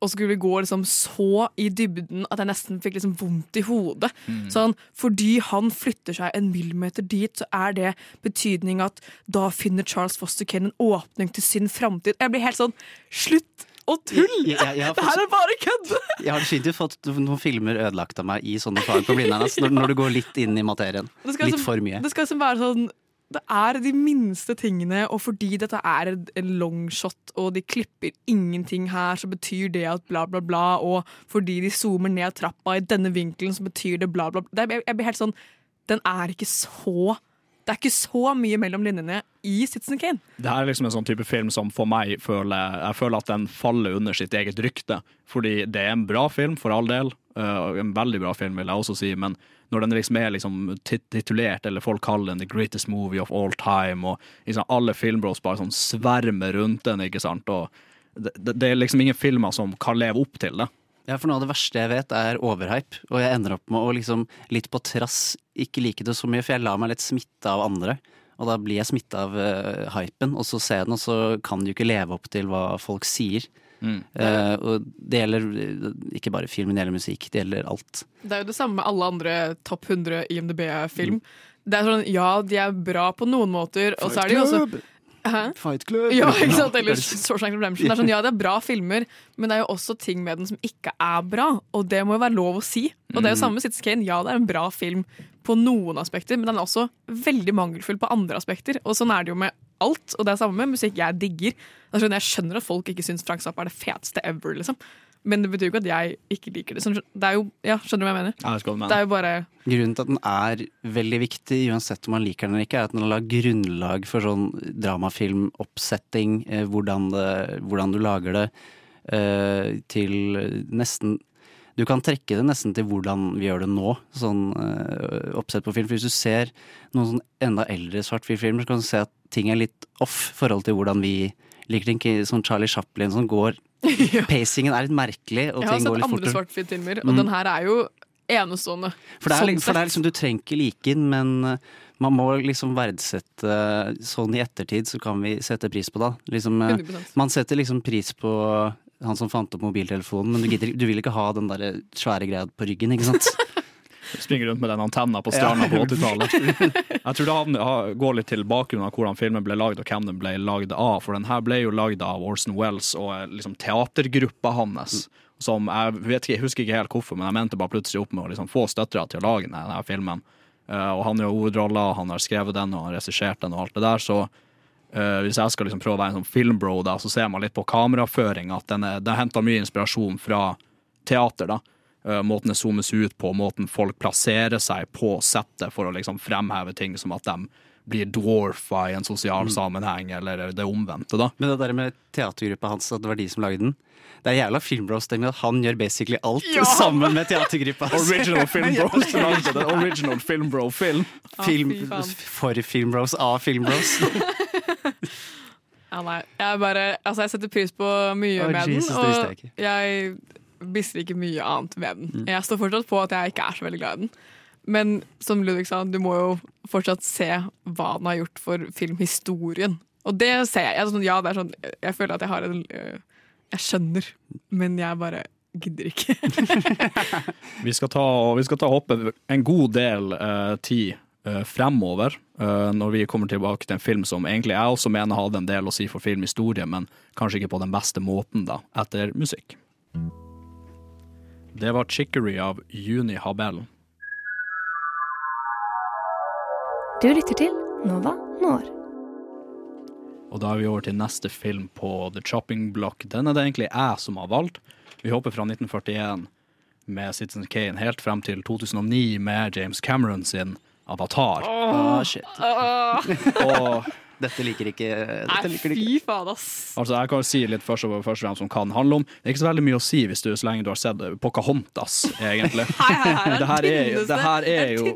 Og så skulle vi gå liksom så i dybden at jeg nesten fikk liksom vondt i hodet. Sånn, fordi han flytter seg en millimeter dit, så er det betydning at da finner Charles Foster Kane en åpning til sin framtid. Jeg blir helt sånn Slutt å tull! Jeg- jeg- jeg har det her er bare kødd! Jeg har definitivt fått noen filmer ødelagt av meg i sånne fag på Blindern. ass, Når, når du går litt inn i materien. Litt liksom- for mye. Det skal liksom være sånn Det er de minste tingene, og fordi dette er en- longshot, og de klipper ingenting her, så betyr det at bla, bla, bla, og fordi de zoomer ned trappa i denne vinkelen, så betyr det bla, bla, bla. Jeg blir helt sånn Den er ikke så Det er ikke så mye mellom linjene i Citizen Kane. Det her er liksom en sånn type film som for meg føler Jeg føler at den faller under sitt eget rykte. Fordi det er en bra film, for all del. Uh, en veldig bra film, vil jeg også si. Men når den liksom er liksom titulert, eller folk kaller den the greatest movie of all time, og liksom alle filmbros bare sånn svermer rundt den, ikke sant. Og det, det er liksom ingen filmer som kan leve opp til det. Ja, for noe av det verste jeg vet er overhype, og jeg ender opp med å liksom litt på trass ikke like det så mye, for jeg lar meg litt smitte av andre. Og da blir jeg smitta av uh, hypen, og så ser jeg den, og så kan du ikke leve opp til hva folk sier. Eh, og det gjelder eh, ikke bare film, men det gjelder musikk. Det gjelder alt. Det er jo det samme med alle andre topp 100 IMDb-film. Det er sånn, Ja, de er bra på noen måter, og så er de også Hæ? Fight Club! Ja, ikke sant? Eller Shawshank Redemption. Det er sånn, ja, det er bra filmer, men det er jo også ting med den som ikke er bra. Og det må jo være lov å si. Og det er jo samme med Citizen Kane. Ja, det er en bra film på noen aspekter, men den er også veldig mangelfull på andre aspekter. Og sånn er det jo med alt. Og det er samme med musikk jeg digger. Er sånn, jeg skjønner at folk ikke syns Frank Zappa er det feteste ever, liksom. Men det betyr jo ikke at jeg ikke liker det. Sånn, det er jo, ja, Skjønner du hva jeg mener? Jeg hva du Det er jo bare Grunnen til at den er veldig viktig, uansett om man liker den eller ikke, er at den har lagt grunnlag for sånn dramafilmoppsetting, eh, hvordan, det, hvordan du lager det, eh, til nesten Du kan trekke det nesten til hvordan vi gjør det nå, sånn eh, oppsett på film. For hvis du ser noen sånn enda eldre svart-hvitt-filmer, så kan du se at ting er litt off i forhold til hvordan vi liker ting. Sånn Charlie Chaplin som går Pacingen er litt merkelig, og Jeg har sett andre svart-hvitt-filmer, og den her er jo enestående. For det er, Sånn for det er liksom, du trenger ikke like den, men eh, man må liksom verdsette Sånn i ettertid så kan vi sette pris på det. Liksom, eh, 100%. man setter liksom pris på han som fant opp mobiltelefonen, men du, gidder, du vil ikke ha den der svære greia på ryggen, ikke sant? Springer rundt med den antenna på stjerna på 80-tallet. Jeg tror det havner- går litt til bakgrunnen av hvordan filmen ble lagd, og hvem den ble lagd av. For den her ble jo lagd av Orson Wells og eh, liksom teatergruppa hans. Som jeg vet ikke, jeg husker ikke helt hvorfor, men jeg mente bare plutselig opp med å liksom få støttere til å lage denne, denne filmen. Eh, og han gjør hovedrolla, han har skrevet den og han har regissert den og alt det der, så Uh, hvis jeg skal liksom prøve å være en sånn filmbro, da, så ser man litt på kameraføring at den, er, den henter mye inspirasjon fra teater. da. Eh, måten det zoomes ut på, måten folk plasserer seg på settet for å liksom fremheve ting som at de blir dwarfa i en sosial sammenheng, eller det omvendte, da. Men det der med teatergruppa hans, at det var de som lagde den Det er jævla filmbro-stemning at han gjør basically alt Ja! sammen med teatergruppa. Original Filmbros lagde det. Original Filmbro-film. Film, for filmbros av filmbros. Ja, nei. Jeg bare Altså, jeg setter pris på mye oh, med Jesus, den, jeg og ikke. jeg visste ikke mye annet ved den. Mm. Jeg står fortsatt på at jeg ikke er så veldig glad i den. Men som Ludvig sa, du må jo fortsatt se hva den har gjort for filmhistorien. Og det ser jeg. jeg sånn, ja, det er sånn, jeg føler at jeg har en øh, Jeg skjønner, men jeg bare gidder ikke. Vi skal ta, vi skal ta hoppe en god del uh, tid uh, fremover, uh, når vi kommer tilbake til en film som egentlig jeg også mener hadde en del å si for filmhistorie, men kanskje ikke på den beste måten, da, etter musikk. Det var 'Chicory' av Juni Habel. Du lytter til Nova Når. Og da er vi over til neste film på The Chopping Block. Den er det egentlig jeg som har valgt. Vi hopper fra 1941 med Citizen Kane helt frem til 2009 med James Cameron sin Avatar. Ah, shit. Og Dette liker ikke dette Nei, liker ikke. fy faen, ass. Altså, jeg kan si litt først og først og fremst om hva den handler om. Det er ikke så veldig mye å si hvis du så lenge du har sett Pocahontas, egentlig. Hei, hei, hei. Det her er jo- det her er jo-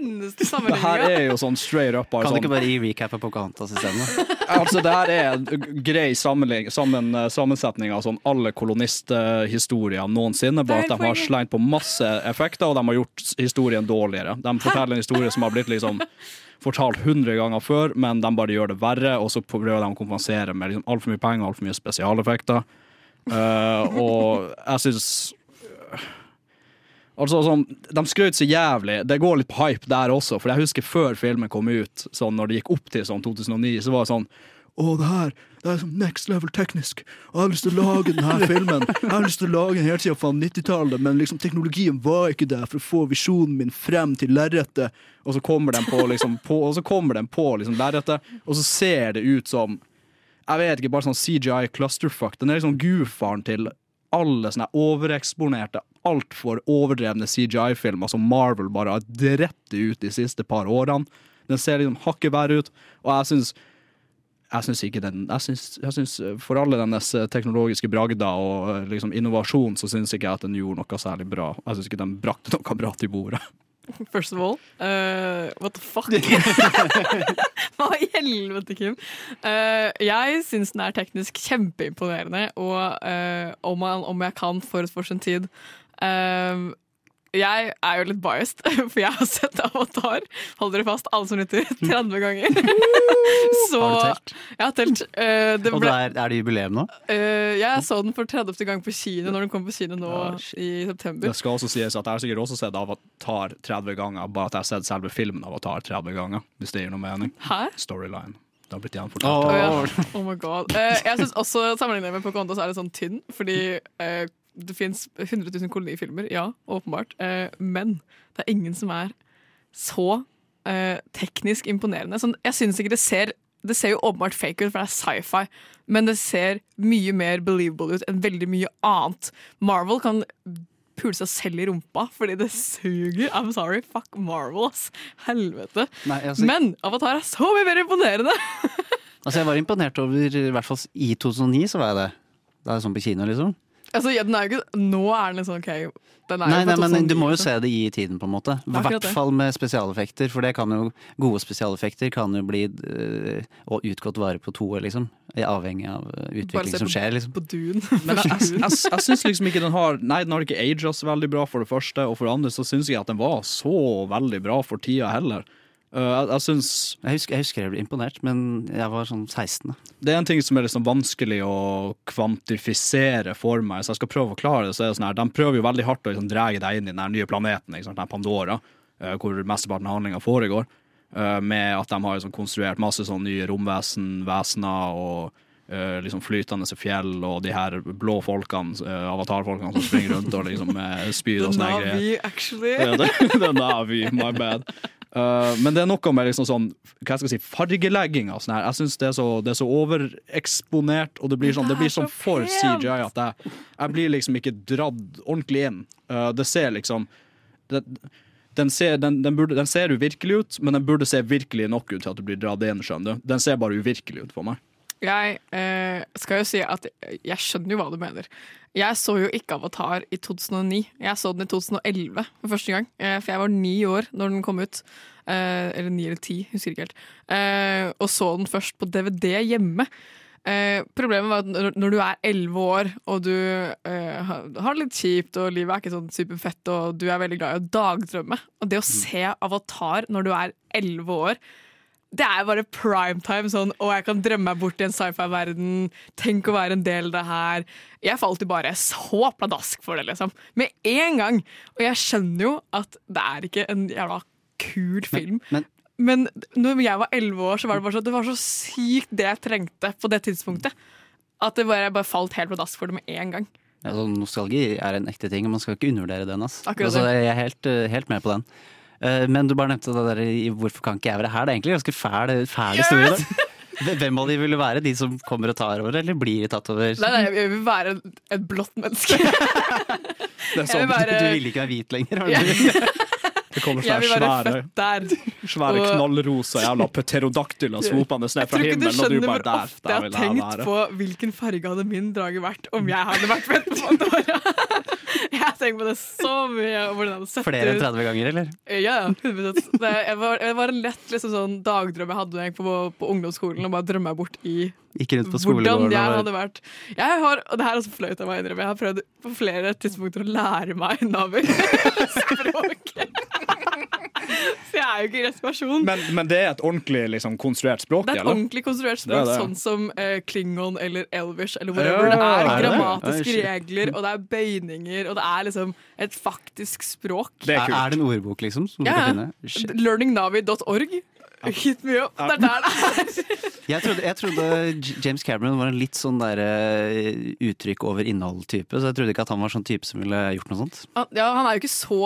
Det her er jo sånn straight up. Kan du ikke Sånn, bare gi recap av Pocahontas isteden? altså, det her er en grei sammen, sammensetning av sånn alle kolonisthistorier noensinne. Bare at de har slengt på masse effekter, og de har gjort historien dårligere. De forteller en historie som har blitt liksom fortalt hundre ganger før, men de bare gjør det verre, og så prøver de å kompensere med liksom altfor mye penger og altfor mye spesialeffekter. Uh, og jeg syns Altså sånn, De skrøt så jævlig. Det går litt på hype der også. For jeg husker før filmen kom ut, sånn når det gikk opp til sånn 2009, så var det sånn Å, det her det er sånn next level teknisk. Og jeg har lyst til å lage denne filmen. Jeg har lyst til å lage den helt siden fra 90-tallet, men liksom teknologien var ikke der for å få visjonen min frem til lerretet. Og så kommer den på, liksom, på, og så kommer den på liksom, lerretet, og så ser det ut som jeg vet ikke, bare sånn CGI clusterfuck. Den er liksom gudfaren til alle sånne overeksponerte, altfor overdrevne CGI-filmer som Marvel bare har drept ut de siste par årene. Den ser liksom hakket verre ut, og jeg syns jeg syns ikke den jeg synes, jeg syns eh, For alle dennes eh, teknologiske bragder og eh, liksom innovasjon, så syns ikke jeg at den gjorde noe særlig bra. Jeg syns ikke den brakte noe bra til bordet. First of all, uh, what the fuck? Hva i helvete, Kim? Uh, jeg syns den er teknisk kjempeimponerende, og uh, om, jeg, om jeg kan forut for sin tid jeg er jo litt biased, for jeg har sett Avatar Hold dere fast, alle som lytter, 30 ganger. Så Har du telt? Jeg har telt. Uh, det Og ble, det er, er det jubileum nå? Uh, jeg så den for 30. gang på kino når den kom på kino nå ja, i september. Det skal også sies at jeg har sikkert også sett Avatar 30 ganger, bare at jeg har sett selve filmen Avatar 30 ganger, hvis det gir noe mening. Hæ? Storyline. Det har blitt gjenfortalt. Oh, ja. oh my god. Uh, jeg synes også Sammenlignet med Pocahontas er det sånn tynn, fordi det fins 100 000 kolonifilmer, ja, åpenbart, eh, men det er ingen som er så eh, teknisk imponerende. Sånn, jeg synes ikke det ser Det ser jo åpenbart fake ut, for det er sci-fi, men det ser mye mer believable ut enn veldig mye annet. Marvel kan pule seg selv i rumpa fordi det suger. I'm sorry, fuck Marvel, ass. Helvete. Nei, altså, Men Avatar er så mye mer imponerende! altså, jeg var imponert over I hvert fall i 2009 så var jeg det. Da er det sånn på kino, liksom. Altså, ja, den er jo ikke, nå er den sånn OK. Den er Nei, jo nei, men du må jo liksom. se det i tiden, på en måte. I hvert fall med spesialeffekter, for det kan jo gode spesialeffekter kan jo bli øh, og utgått vare på to år, liksom. Avhengig av øh, utvikling som skjer, liksom. På Dune. Men jeg, jeg, jeg, jeg syns liksom ikke den har Nei, den har ikke aget så veldig bra, for det første. Og for det andre så syns jeg at den var så veldig bra for tida heller. Uh, jeg, jeg syns Jeg husker, jeg husker jeg ble imponert, men jeg var sånn 16. da. det er en ting som er liksom vanskelig å kvantifisere for meg, så jeg skal prøve å klare det. så er det sånn her, De prøver jo veldig hardt å liksom dra deg inn i den nye planeten, ikke sant, den Pandora, eh, hvor mesteparten av handlinga foregår. eh, med at de har liksom konstruert masse sånn nye romvesen, vesener og eh, liksom flytende fjell og de her blå folkene, avatarfolkene som springer rundt og liksom spyr og sånne greier. Navi, actually. Det, det er Navi, my bad. Uh, men det er noe med liksom sånn Hva skal jeg si, fargelegging av sånn her. Jeg syns det, så- det er så overeksponert, og det blir sånn, det blir sånn for CGI at jeg, jeg blir liksom ikke dratt ordentlig inn. Uh, det ser liksom det, den, ser, den, den, burde, den ser uvirkelig ut, men den burde se virkelig nok ut til at du blir dratt inn. skjønner du Den ser bare uvirkelig ut for meg. Jeg eh, skal jo si at jeg skjønner jo hva du mener. Jeg så jo ikke Avatar i 2009. Jeg så den i 2011 for første gang. Eh, for jeg var ni år når den kom ut. Eh, eller ni eller ti, husker ikke helt. Eh, og så den først på DVD hjemme. Eh, problemet var at når, du er elleve år og du har har det litt kjipt og livet er ikke sånn superfett og du er veldig glad i å dagdrømme Og det å se Avatar når du er elleve år det er bare primetime. Sånn, og jeg kan drømme meg bort i en sci-fi-verden. Tenk å være en del av det her. Jeg falt jo bare så pladask for det, liksom. Med en gang. Og jeg skjønner jo at det er ikke en jævla kul film. Men, Men når jeg var elleve år, så var det bare så, det var så sykt det jeg trengte på det tidspunktet. At det bare, jeg bare falt helt pladask for det med en gang. altså, nostalgi er en ekte ting, og man skal ikke undervurdere den. Altså, jeg er helt, eh, helt med på den. Eh, Men du bare nevnte det der i 'hvorfor kan ikke jeg være her'? Det er egentlig en ganske fæl, fæl historie. Yes! Hvem av de ville være de som kommer og tar over, eller blir tatt over? Nei, nei, jeg vil være et blått menneske. Det er sånn, vil være, Du vil ikke være hvit lenger? har du? det kommer jeg sånne være svære, der. svære Og- knallrosa jævla pterodaktyler svopende ned Jeg fra tror ikke du himmelen, og du skjønner bare hvor der. ofte Der jeg vil har jeg tenkt på hvilken farge hadde min drage vært om jeg hadde vært på Pandora. Jeg tenkt på det så mye. Flere enn 30 ganger, eller? Ja, ja, Det, var, var en lett liksom, sånn dagdrøm jeg hadde på, på ungdomsskolen. Og bare drømme meg bort i Gikk rundt på hvordan jeg hadde vært. Jeg har, og det her er også flaut av meg å innrømme, jeg har prøvd på flere tidspunkter å lære meg naver. Språket. Så jeg er jo ikke rett person. Men, men det er et ordentlig liksom, konstruert språk, Det er et eller? ordentlig konstruert språk, det det. sånn som uh, klingon eller elvish eller whatever. Ja, det er er det? grammatiske Oi, regler, og det er bøyninger, og det er liksom et faktisk språk. Det er Er, kult. er det en ordbok, liksom? Som Ja, du kan finne? Learningnavi.org. Hit me up. Det er der det er. Jeg trodde, jeg trodde James Cameron var en litt sånn der eh, uttrykk over innhold-type, så jeg trodde ikke at han var sånn type som ville gjort noe sånt. Ja, han er jo ikke så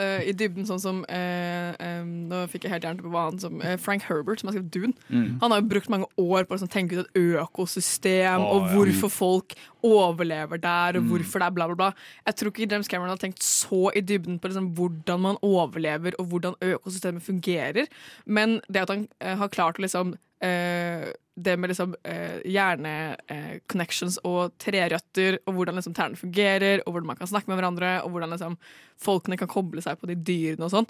eh, i dybden sånn som uh, um, Nå fikk jeg helt jernte på hva han som uh, Frank Herbert, som har skrevet Dune. Mm. Han har jo brukt mange år på å liksom, tenke ut et økosystem, oh, og ja. hvorfor folk overlever der, og Mm. hvorfor det er bla, bla, bla. Jeg tror ikke James Cameron har tenkt så i dybden på liksom, hvordan man overlever, og hvordan økosystemet fungerer. Men det at han har klart å liksom det med liksom eh, hjerne-connections og trerøtter, og hvordan liksom tærne fungerer, og hvordan man kan snakke med hverandre, og hvordan liksom folkene kan koble seg på de dyrene og sånn.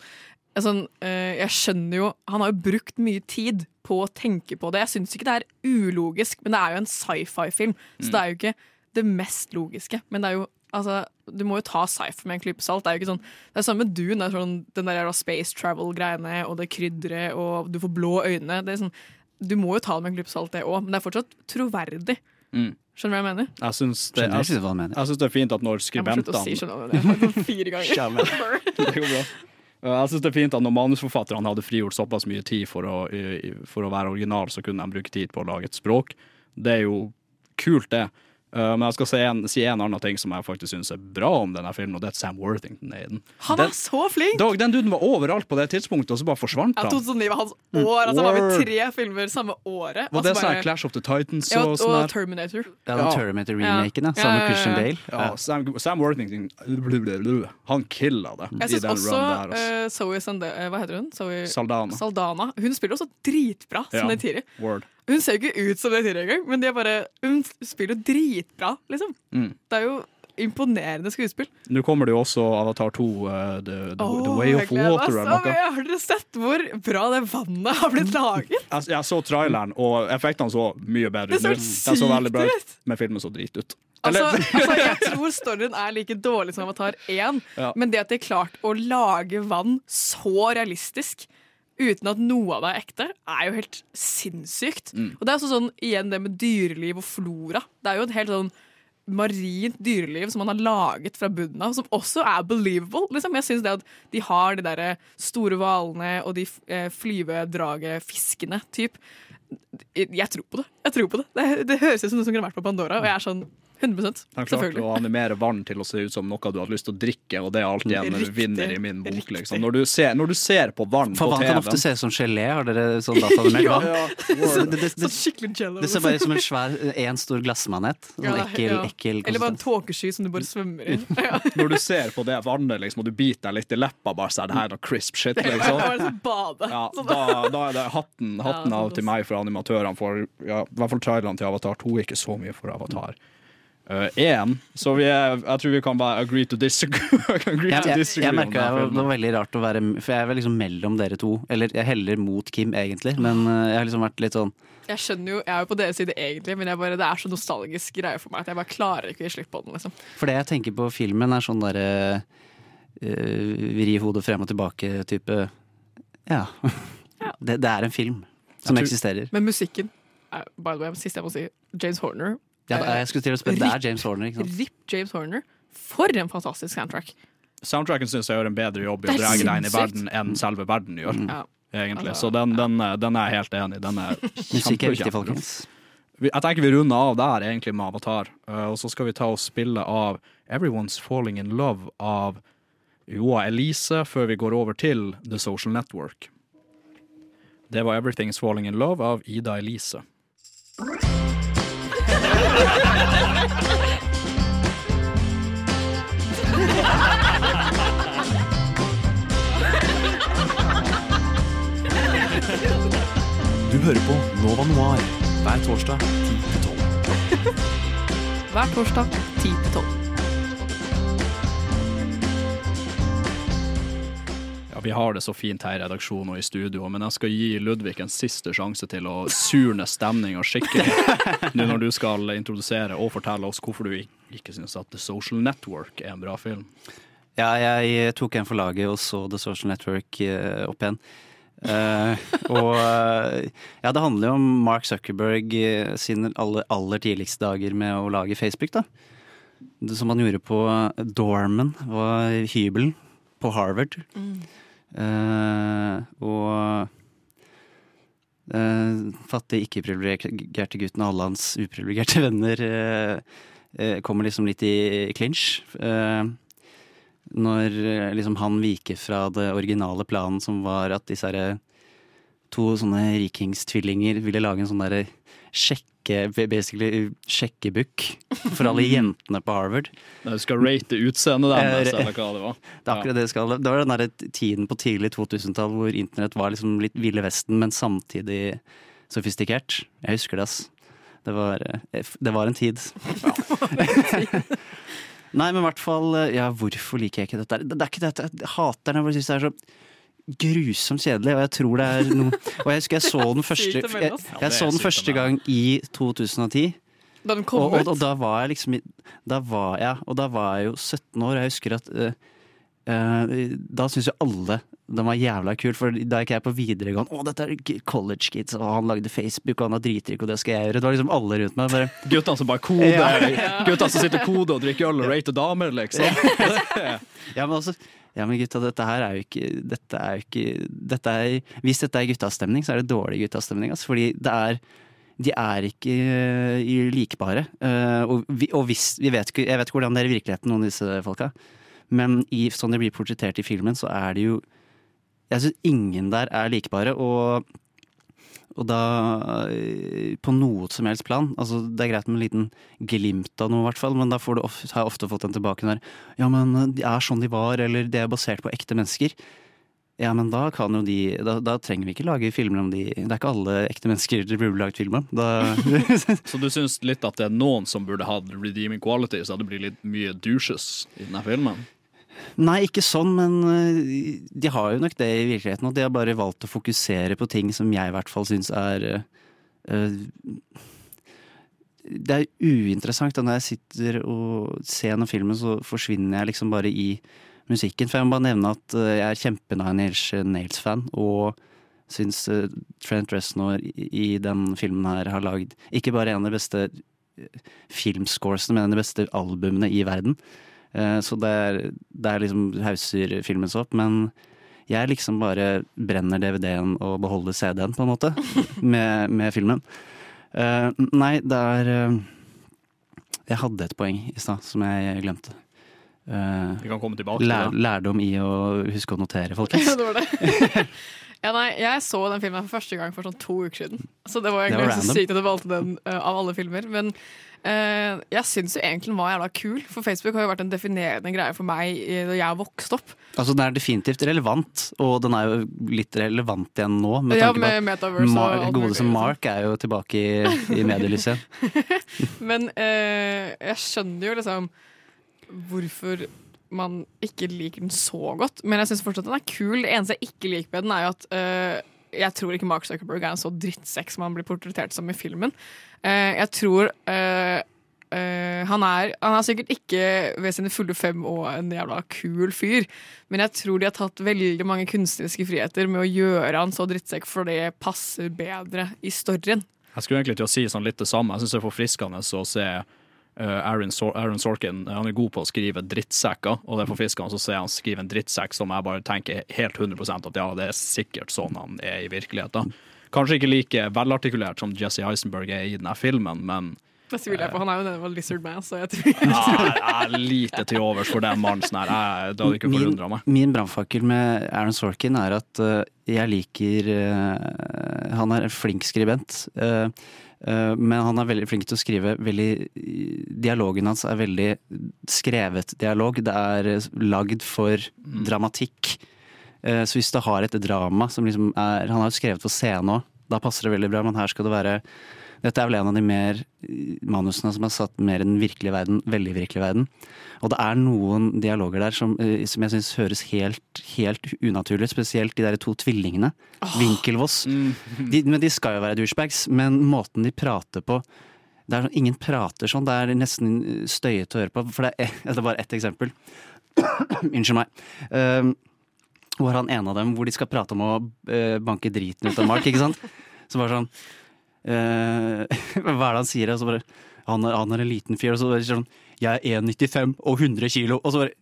Eh, Sånn, eh, jeg skjønner jo Han har jo brukt mye tid på å tenke på det. Jeg syns ikke det er ulogisk, men det er jo en sci-fi-film, så det er jo ikke det mest logiske. Men det er jo Altså, du må jo ta sci-fi med en klype salt. Det er jo ikke sånn Det er samme med Dune. Sånn, den der space travel-greiene og det krydderet, og du får blå øyne. Det er sånn, du må jo ta det med en klype salt, det òg, men det er fortsatt troverdig. Mm. Skjønner du hva jeg mener? Jeg syns det, jeg jeg, mener. jeg synes det er fint at når skribentene Jeg må slutte å si skjønner du hva jeg mener. Det. Går bra. Jeg synes det er fint at når manusforfatterne hadde frigjort såpass mye tid for å, for å være original, så kunne de bruke tid på å lage et språk. Det er jo kult, det. Uh, men jeg skal si en, si en annen ting som jeg faktisk syns er bra om denne filmen, og det er at Sam Worthington er i den. Han Den- er så flink! Dog, den duden var overalt på det tidspunktet, og så bare forsvant Ja, han. 2009 var hans år. Altså, han var vi tre filmer samme året. Var det så sånn bare- her Clash of the Titans ja, og og, sånn og? Terminator. Ja, den Terminator-remaken, ja. Ja. Sammen med Christian ja, ja. Bale. Ja, Sam, Sam Worthington Han killa det Jeg i syns den også runnen der. Altså. uh, Zoe Sande, eh, Hva heter hun? Zoe Saldana. Saldana. Hun spiller også dritbra som Ja. Neytiri. Word. Hun ser jo ikke ut som Neytiri engang, men de bare, hun spiller jo dritbra, liksom. Mm. Det er jo imponerende skuespill. Nå kommer det jo også Avatar 2, uh, the, the, the Way of Water mye. Har dere sett hvor bra det vannet har blitt laget? Jeg, jeg så traileren, og effektene så mye bedre Det så ut. så veldig bra ut, men filmen så drit ut. Altså, altså, jeg tror storyen er like dårlig som Avatar 1, Ja. men det at de har klart å lage vann så realistisk uten at noe av det er ekte, er jo helt sinnssykt. Mm. Og det er også sånn, igjen det med dyreliv og flora. Det er jo et helt sånn marint dyreliv som man har laget fra bunnen av, som også er believable. Liksom. Jeg synes det at de har de der store hvalene og de eh, flyvedragefiskene, typ. Jeg tror på det. Jeg tror på det. Det, det høres ut som noe som kunne vært på Pandora, og jeg er sånn 100 Han klarte å animere vann til å se ut som noe du hadde lyst til å drikke, og det er alltid en Riktig. vinner i min bok. Liksom. Når, du ser, når du ser på vann For på vann kan ofte se ut som gelé. Har dere sånn dataanimert vann? Ja, Det, det, det, Sånn det ser bare ut som en svær, en stor glassmanet. Sånn Ja, ekkel, ja. ekkel Eller bare en tåkesky som du bare svømmer i. Når du ser på det vannet liksom, og du biter deg litt i leppa, bare så er det her noe crisp shit. Liksom. Ja, Sånn. da, da er det hatten, hatten av til meg for animatørene. For ja, i hvert fall trailerne til Avatar 2 er ikke så mye for Avatar. Én, så vi er, jeg tror vi kan bare agree to disagree. agree Jeg, to jeg, disagree jeg om merka det var- det var veldig rart å være For jeg er vel liksom mellom dere to. Eller jeg heller mot Kim, egentlig. Men eh, jeg har liksom vært litt sånn Jeg skjønner jo, jeg er jo på deres side egentlig, men jeg bare, det er så nostalgisk greie for meg at jeg bare klarer ikke å gi slipp på den. liksom. For det jeg tenker på filmen, er sånn derre uh, vri hodet frem og tilbake-type Ja. Det, det er en film som tror- eksisterer. Men musikken by the way, siste jeg må si, James Horner. Ja, eh, jeg skulle til å spørre, Det er James Horner, ikke sant? Rip James Horner. For en fantastisk soundtrack. Soundtracken syns jeg gjør en bedre jobb i å dra deg inn i verden enn selve verden gjør. Ja. Egentlig. Så den, den, den er jeg helt enig i. Den er Musikk er viktig, folkens. Jeg tenker vi runder av der egentlig med Avatar, Uh, og så skal vi ta og spille av Everyone's Falling in Love av Joa Elise, før vi går over til The Social Network. Det var Everything's Falling in Love av Ida Elise. Du hører på Nova Noir hver torsdag 10-12. Hver torsdag 10 til 12. Ja, Vi har det så fint her i redaksjonen og i studio, men jeg skal gi Ludvig en siste sjanse til å surne stemninga skikkelig nå når du skal introdusere og fortelle oss hvorfor du ikke syns at The Social Network er en bra film. Ja, jeg tok en for laget og så The Social Network eh, opp igjen. Uh, og uh, ja, det handler jo om Mark Zuckerberg eh, sine aller, aller tidligste dager med å lage Facebook, da. Det som han gjorde på Dorman, var hybelen på Harvard. Eh, og uh, fattige, ikke-privilegerte gutten og alle hans uprivilegerte venner eh, eh, kommer liksom litt i clinch. Eh, når eh, liksom han viker fra det originale planen som var at disse to sånne rikingstvillinger ville lage en sånn derre sjekke Basically sjekkebukk for alle jentene på Harvard. Du skal rate utseendet deres, Eh, eller hva det var. Det er akkurat det det skal. Det var den der tiden på tidlig 2000-tall hvor internett var liksom litt Ville Vesten, men samtidig sofistikert. Jeg husker det, ass. Det var, eh, det var en tid. Nei, men i hvert fall eh, Ja, hvorfor liker jeg ikke dette? Det, det er ikke dette. Jeg hater den. Jeg bare synes det er så grusomt kjedelig, og jeg tror det er noe Og jeg husker jeg så den første Jeg, jeg så den første gang i 2010. Da den kom Og, og, og da var jeg liksom Da var jeg, og da var jeg jo 17 år, jeg husker at uh, uh, Da syns jo alle den var jævla kul, for da gikk jeg på videregående. Å, dette er college kids, og han lagde Facebook, og han har dritrik, og det skal jeg gjøre. Det var liksom alle rundt meg. Bare, Guttene som bare koder, Ja. guttene som sitter og koder og drikker øl og rater damer, liksom. ja, men altså ja, men gutta, dette her er jo ikke Dette er jo ikke dette er, Hvis dette er guttastemning, så er det dårlig guttastemning. Altså, fordi det er De er ikke uh, likbare. Uh, og vi, og hvis, vi vet jeg vet ikke hvordan det er i virkeligheten, noen av disse folka. Men i, sånn det blir portrettert i filmen, så er det jo Jeg syns ingen der er likbare. Og, og da eh, På noe som helst plan. Altså, det er greit med en liten glimt av noe, i hvert fall, men da får du har jeg ofte fått den tilbake der. Ja, men de er sånn de var, eller det er basert på ekte mennesker. Ja, men da kan jo de Da, da trenger vi ikke lage filmer om de Det er ikke alle ekte mennesker det burde laget film om. Da, Så du syns litt at det er noen som burde hatt redeeming quality, så det blir litt mye douches i denne filmen? Nei, ikke sånn, men øh, de har jo nok det i virkeligheten. Og de har bare valgt å fokusere på ting som jeg i hvert fall syns er øh, Det er uinteressant. Da når jeg sitter og ser gjennom filmen, så forsvinner jeg liksom bare i musikken. For jeg må bare nevne at jeg er kjempe Nine Nails-fan, Og syns eh, Trent Reznor i, den filmen her har lagd ikke bare en av de beste eh, filmscoresene, men en av de beste albumene i verden. Eh, så det er, er liksom hauser filmen seg opp, men jeg liksom bare brenner DVD-en og beholder CD-en, på en måte, med, med filmen. Uh, nei, det er uh, Jeg hadde et poeng i stad som jeg glemte. Uh, Vi kan komme tilbake til lær, det. lærdom i å huske å notere, folkens. Ja, det var det. ja, nei, jeg så den filmen for første gang for sånn to uker siden. Så det var Det egentlig var så sykt at du valgte den av alle filmer. Men jeg syns jo egentlig den var jævla kul, for Facebook har jo vært en definerende greie for meg da jeg vokste opp. Altså, den er definitivt relevant, og den er jo litt relevant igjen nå. Med Ja, tanke på med at Metaverse Mar mulig, Godeste liksom. Mark er jo tilbake i, i medielyset. Men eh, jeg skjønner jo liksom hvorfor man ikke liker den så godt. Men jeg syns fortsatt den er kul. Det eneste jeg ikke liker med den, er jo at eh, jeg tror ikke Mark Zuckerberg er en så drittsekk som han blir portrettert som i filmen. Eh, jeg tror Uh, han, er, han er sikkert ikke ved sine fulle fem og en jævla kul fyr, men jeg tror de har tatt veldig mange kunstneriske friheter med å gjøre han så drittsekk, for det passer bedre i storyen. Jeg skulle egentlig til å si sånn litt det samme. Jeg syns det er forfriskende å se Aaron, Sor Aaron Sorkin Han er god på å skrive drittsekker, og det er forfriskende å se han skrive en drittsekk som jeg bare tenker helt 100% at ja, det er sikkert sånn han er i virkeligheten. Kanskje ikke like velartikulert som Jesse Eisenberg er i denne filmen, men Det tviler jeg på. Han er jo nede var Lizard Man, så jeg tror ja, jeg er lite til overs for den mannen. sånn her. Jeg- Det hadde ikke Min, forundra meg. min brannfakkel med Aaron Sorkin er at uh, jeg liker uh, Han er en flink skribent. Uh, eh, men han er veldig flink til å skrive veldig Dialogen hans er veldig skrevet dialog. Det er eh, lagd for dramatikk. Eh, så hvis det har et drama som liksom er Han har jo skrevet for scene òg, da passer det veldig bra, men her skal det være dette er vel en av de mer manusene som er satt mer i den virkelige verden, veldig virkelige verden. Og det er noen dialoger der som, eh, som jeg syns høres helt, helt unaturlig ut. Spesielt de der to tvillingene. Winkelvoss. De, men de skal jo være douchebags, men måten de prater på det er, sånn- Ingen prater sånn. Det er nesten støyete å høre på. For det er, det er bare ett eksempel. Unnskyld meg. Um, var han en av dem, hvor de skal prate om å eh, banke driten ut av Mark, ikke sant? Så bare sånn uh, Hva er det han sier? Og så bare, han, er, han er en liten fyr, og så bare sånn Jeg er 1,95 og 100 kilo, og så bare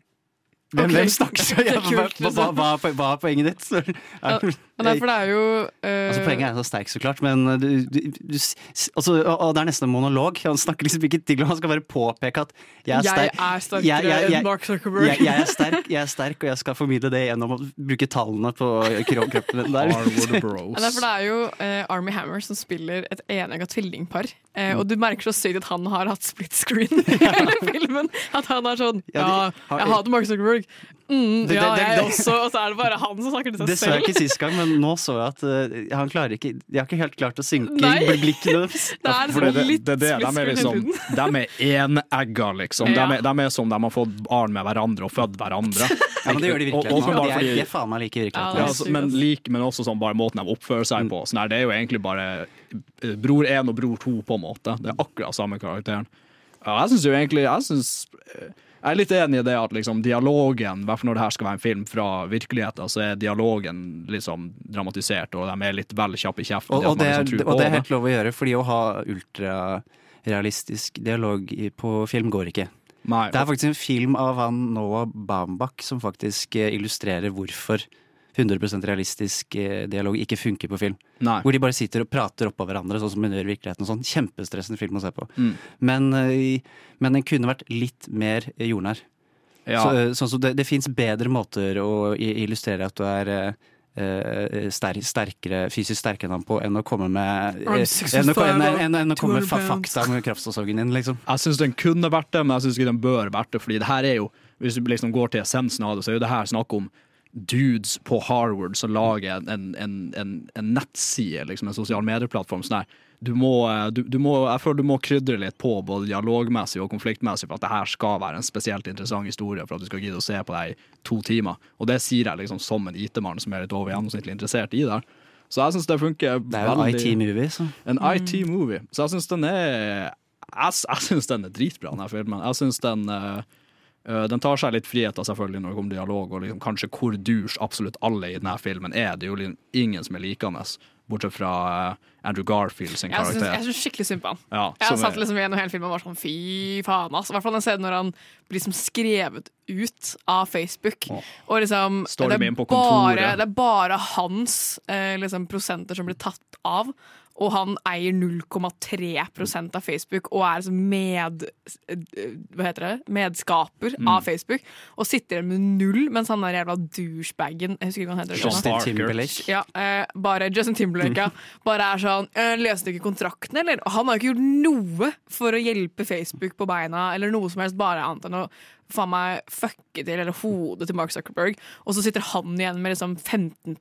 hvem, okay. hvem snakker så? er hva, hva, liksom. hva er poenget ditt? Og derfor det er jo uh... Altså, poenget er så sterkt, så klart, men du, du, du, altså, og, og det er nesten en monolog. Han snakker liksom ikke til Han skal bare påpeke at jeg er Jeg sterk. er sterkere enn Mark Zuckerberg. Jeg, jeg, er sterk, jeg er sterk, og jeg skal formidle det gjennom å bruke tallene på kroppen min. Der. Bros. Ja, derfor det er jo uh, Army Hammer som spiller et enegga tvillingpar. Eh, og du merker så sykt at han har hatt split screen i hele filmen. At han er sånn Ja, jeg hater Mark Zuckerberg. Mm, Det- ja, det- det- jeg det- også. Og så er det bare han som snakker til seg Det seg så jeg ikke sist gang, men nå så jeg at uh, han klarer ikke De har ikke helt klart å synke Nei. i blikkene deres. Det er For det, det, litt det, det, de er liksom De er enegga, liksom. De er, de er som de har fått barn med hverandre og født hverandre. Ja, men det gjør de virkelig. Og- og, åpenbart De er, ikke faen meg like virkelig Ja, det Ja, altså, men, like, men også sånn bare måten de oppfører seg på. Sånn her, det er jo egentlig bare eh, bror én og bror to, på en måte. Det er akkurat samme karakteren. Ja, jeg syns jo egentlig Jeg, synes, eh, jeg er litt enig i det at liksom, dialogen, i hvert fall når det her skal være en film fra virkeligheten, så er dialogen liksom dramatisert, og de er litt vel kjappe i kjeften. Og, og, det, liksom og det er helt lov å gjøre, fordi å ha ultrarealistisk dialog på film går ikke. Nei, Det er faktisk en film av han Noah Baumbach som faktisk eh, illustrerer hvorfor 100% realistisk eh, dialog ikke funker på film. nei. Hvor de bare sitter og prater oppå hverandre, sånn som gjør i virkeligheten. Sånn. Kjempestressende film å se på. Mm. Men, eh, men den kunne vært litt mer jordnær. Ja. Så, eh, sånn som det, det fins bedre måter å illustrere at du er eh, sterkere, fysisk sterkere enn han på enn å komme med enn, å, enn, enn, enn å komme med 200 fa pounds. fakta om kraftsesongen din, liksom. Jeg syns den kunne vært det, men jeg syns ikke den bør vært det. Fordi det her er jo, hvis du liksom går til essensen av det, så er jo det her snakk om dudes på Harvard som lager en, en, en, en nettside, liksom en sosial medieplattform. Sånn her. Du må, eh, du, du må, jeg føler du må krydre litt på, både dialogmessig og konfliktmessig, for at det her skal være en spesielt interessant historie for at du skal gidde å se på det i to timer. Og det sier jeg liksom som en IT-mann som er litt over gjennomsnittlig interessert i det. Så jeg syns det funker Det er jo en IT-movie, så. en IT-movie. Så jeg syns den er Jeg, jeg syns den er dritbra, den filmen. Jeg syns den Eh, den tar seg litt friheter selvfølgelig når det kommer dialog, og liksom, kanskje hvor douche absolutt alle i denne filmen er. Det er jo liksom ingen som er likende, bortsett fra eh, Andrew Garfield sin Jeg karakter. jeg syns skikkelig synd på han. Ja, Jeg har satt liksom gjennom hele filmen og var sånn fy faen, ass. I hvert fall den scenen når han blir liksom skrevet ut av Facebook. Og liksom det, er bare, det er bare hans eh, liksom, prosenter som blir tatt av. Og han eier 0,3% av Facebook og er liksom med, eh, hva heter det? medskaper Mm. av Facebook. Og sitter igjen med null, mens han der jævla douchebagen Jeg husker ikke hva han heter. Justin. Timberlake. Ja, eh, bare Justin Timberlake, ja. Bare er sånn eh, Leste du ikke kontrakten, eller? Og han har ikke gjort noe for å hjelpe Facebook på beina, eller noe som helst, bare annet enn å faen meg fucke til eller hodet til Mark Zuckerberg. Og så sitter han igjen med liksom 15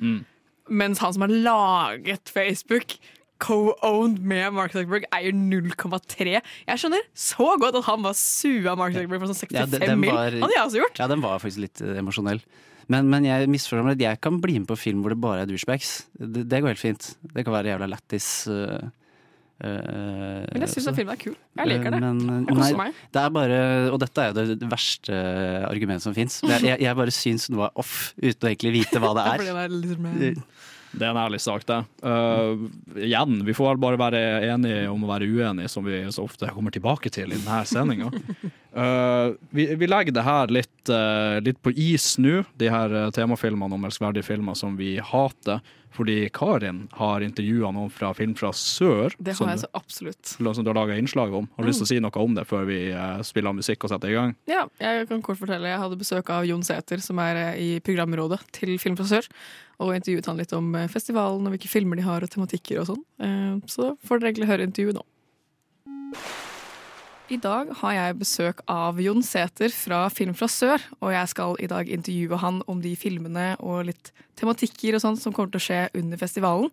Mm. Mens han som har laget Facebook Co-owned med Mark Zuckerberg eier 0,3. Jeg skjønner så godt at han var sua Mark Zuckerberg for sånn 65 Ja, den- den mil. var- Hadde jeg også gjort. Ja, den var faktisk litt uh, emosjonell. Men, men jeg misforstår meg litt. Jeg kan bli med på film hvor det bare er douchebags. Det, det går helt fint. Det kan være jævla lættis. Uh, Men jeg syns filmen er kul. Jeg liker det. Men, eh, Jeg koser meg. det er bare, og dette er jo det verste argumentet som fins. Jeg, jeg, jeg bare syns den var off, uten å egentlig vite hva det er. det er litt mer- Det er en ærlig sak, det. Uh, igjen, vi får vel bare være enige om å være uenige, som vi så ofte kommer tilbake til i denne sendinga. Uh, vi, vi legger det her litt, uh, litt på is nå, de her temafilmene om elskverdige filmer som vi hater. Fordi Karin har intervjua noen fra Film fra sør. Det som, har jeg så absolutt. som du har laga innslag om. Har du lyst til å si noe om det før vi uh, spiller musikk og setter i gang? Ja, jeg kan kort fortelle. Jeg hadde besøk av Jon Sæther, som er eh, i programrådet til Film fra Sør. Og intervjuet han litt om eh, festivalen og hvilke filmer de har og tematikker og sånn. Eh, Så får dere egentlig høre intervjuet nå. I dag har jeg besøk av Jon Sæther fra Film fra Sør, og jeg skal i dag intervjue han om de filmene og litt tematikker og sånt som kommer til å skje under festivalen.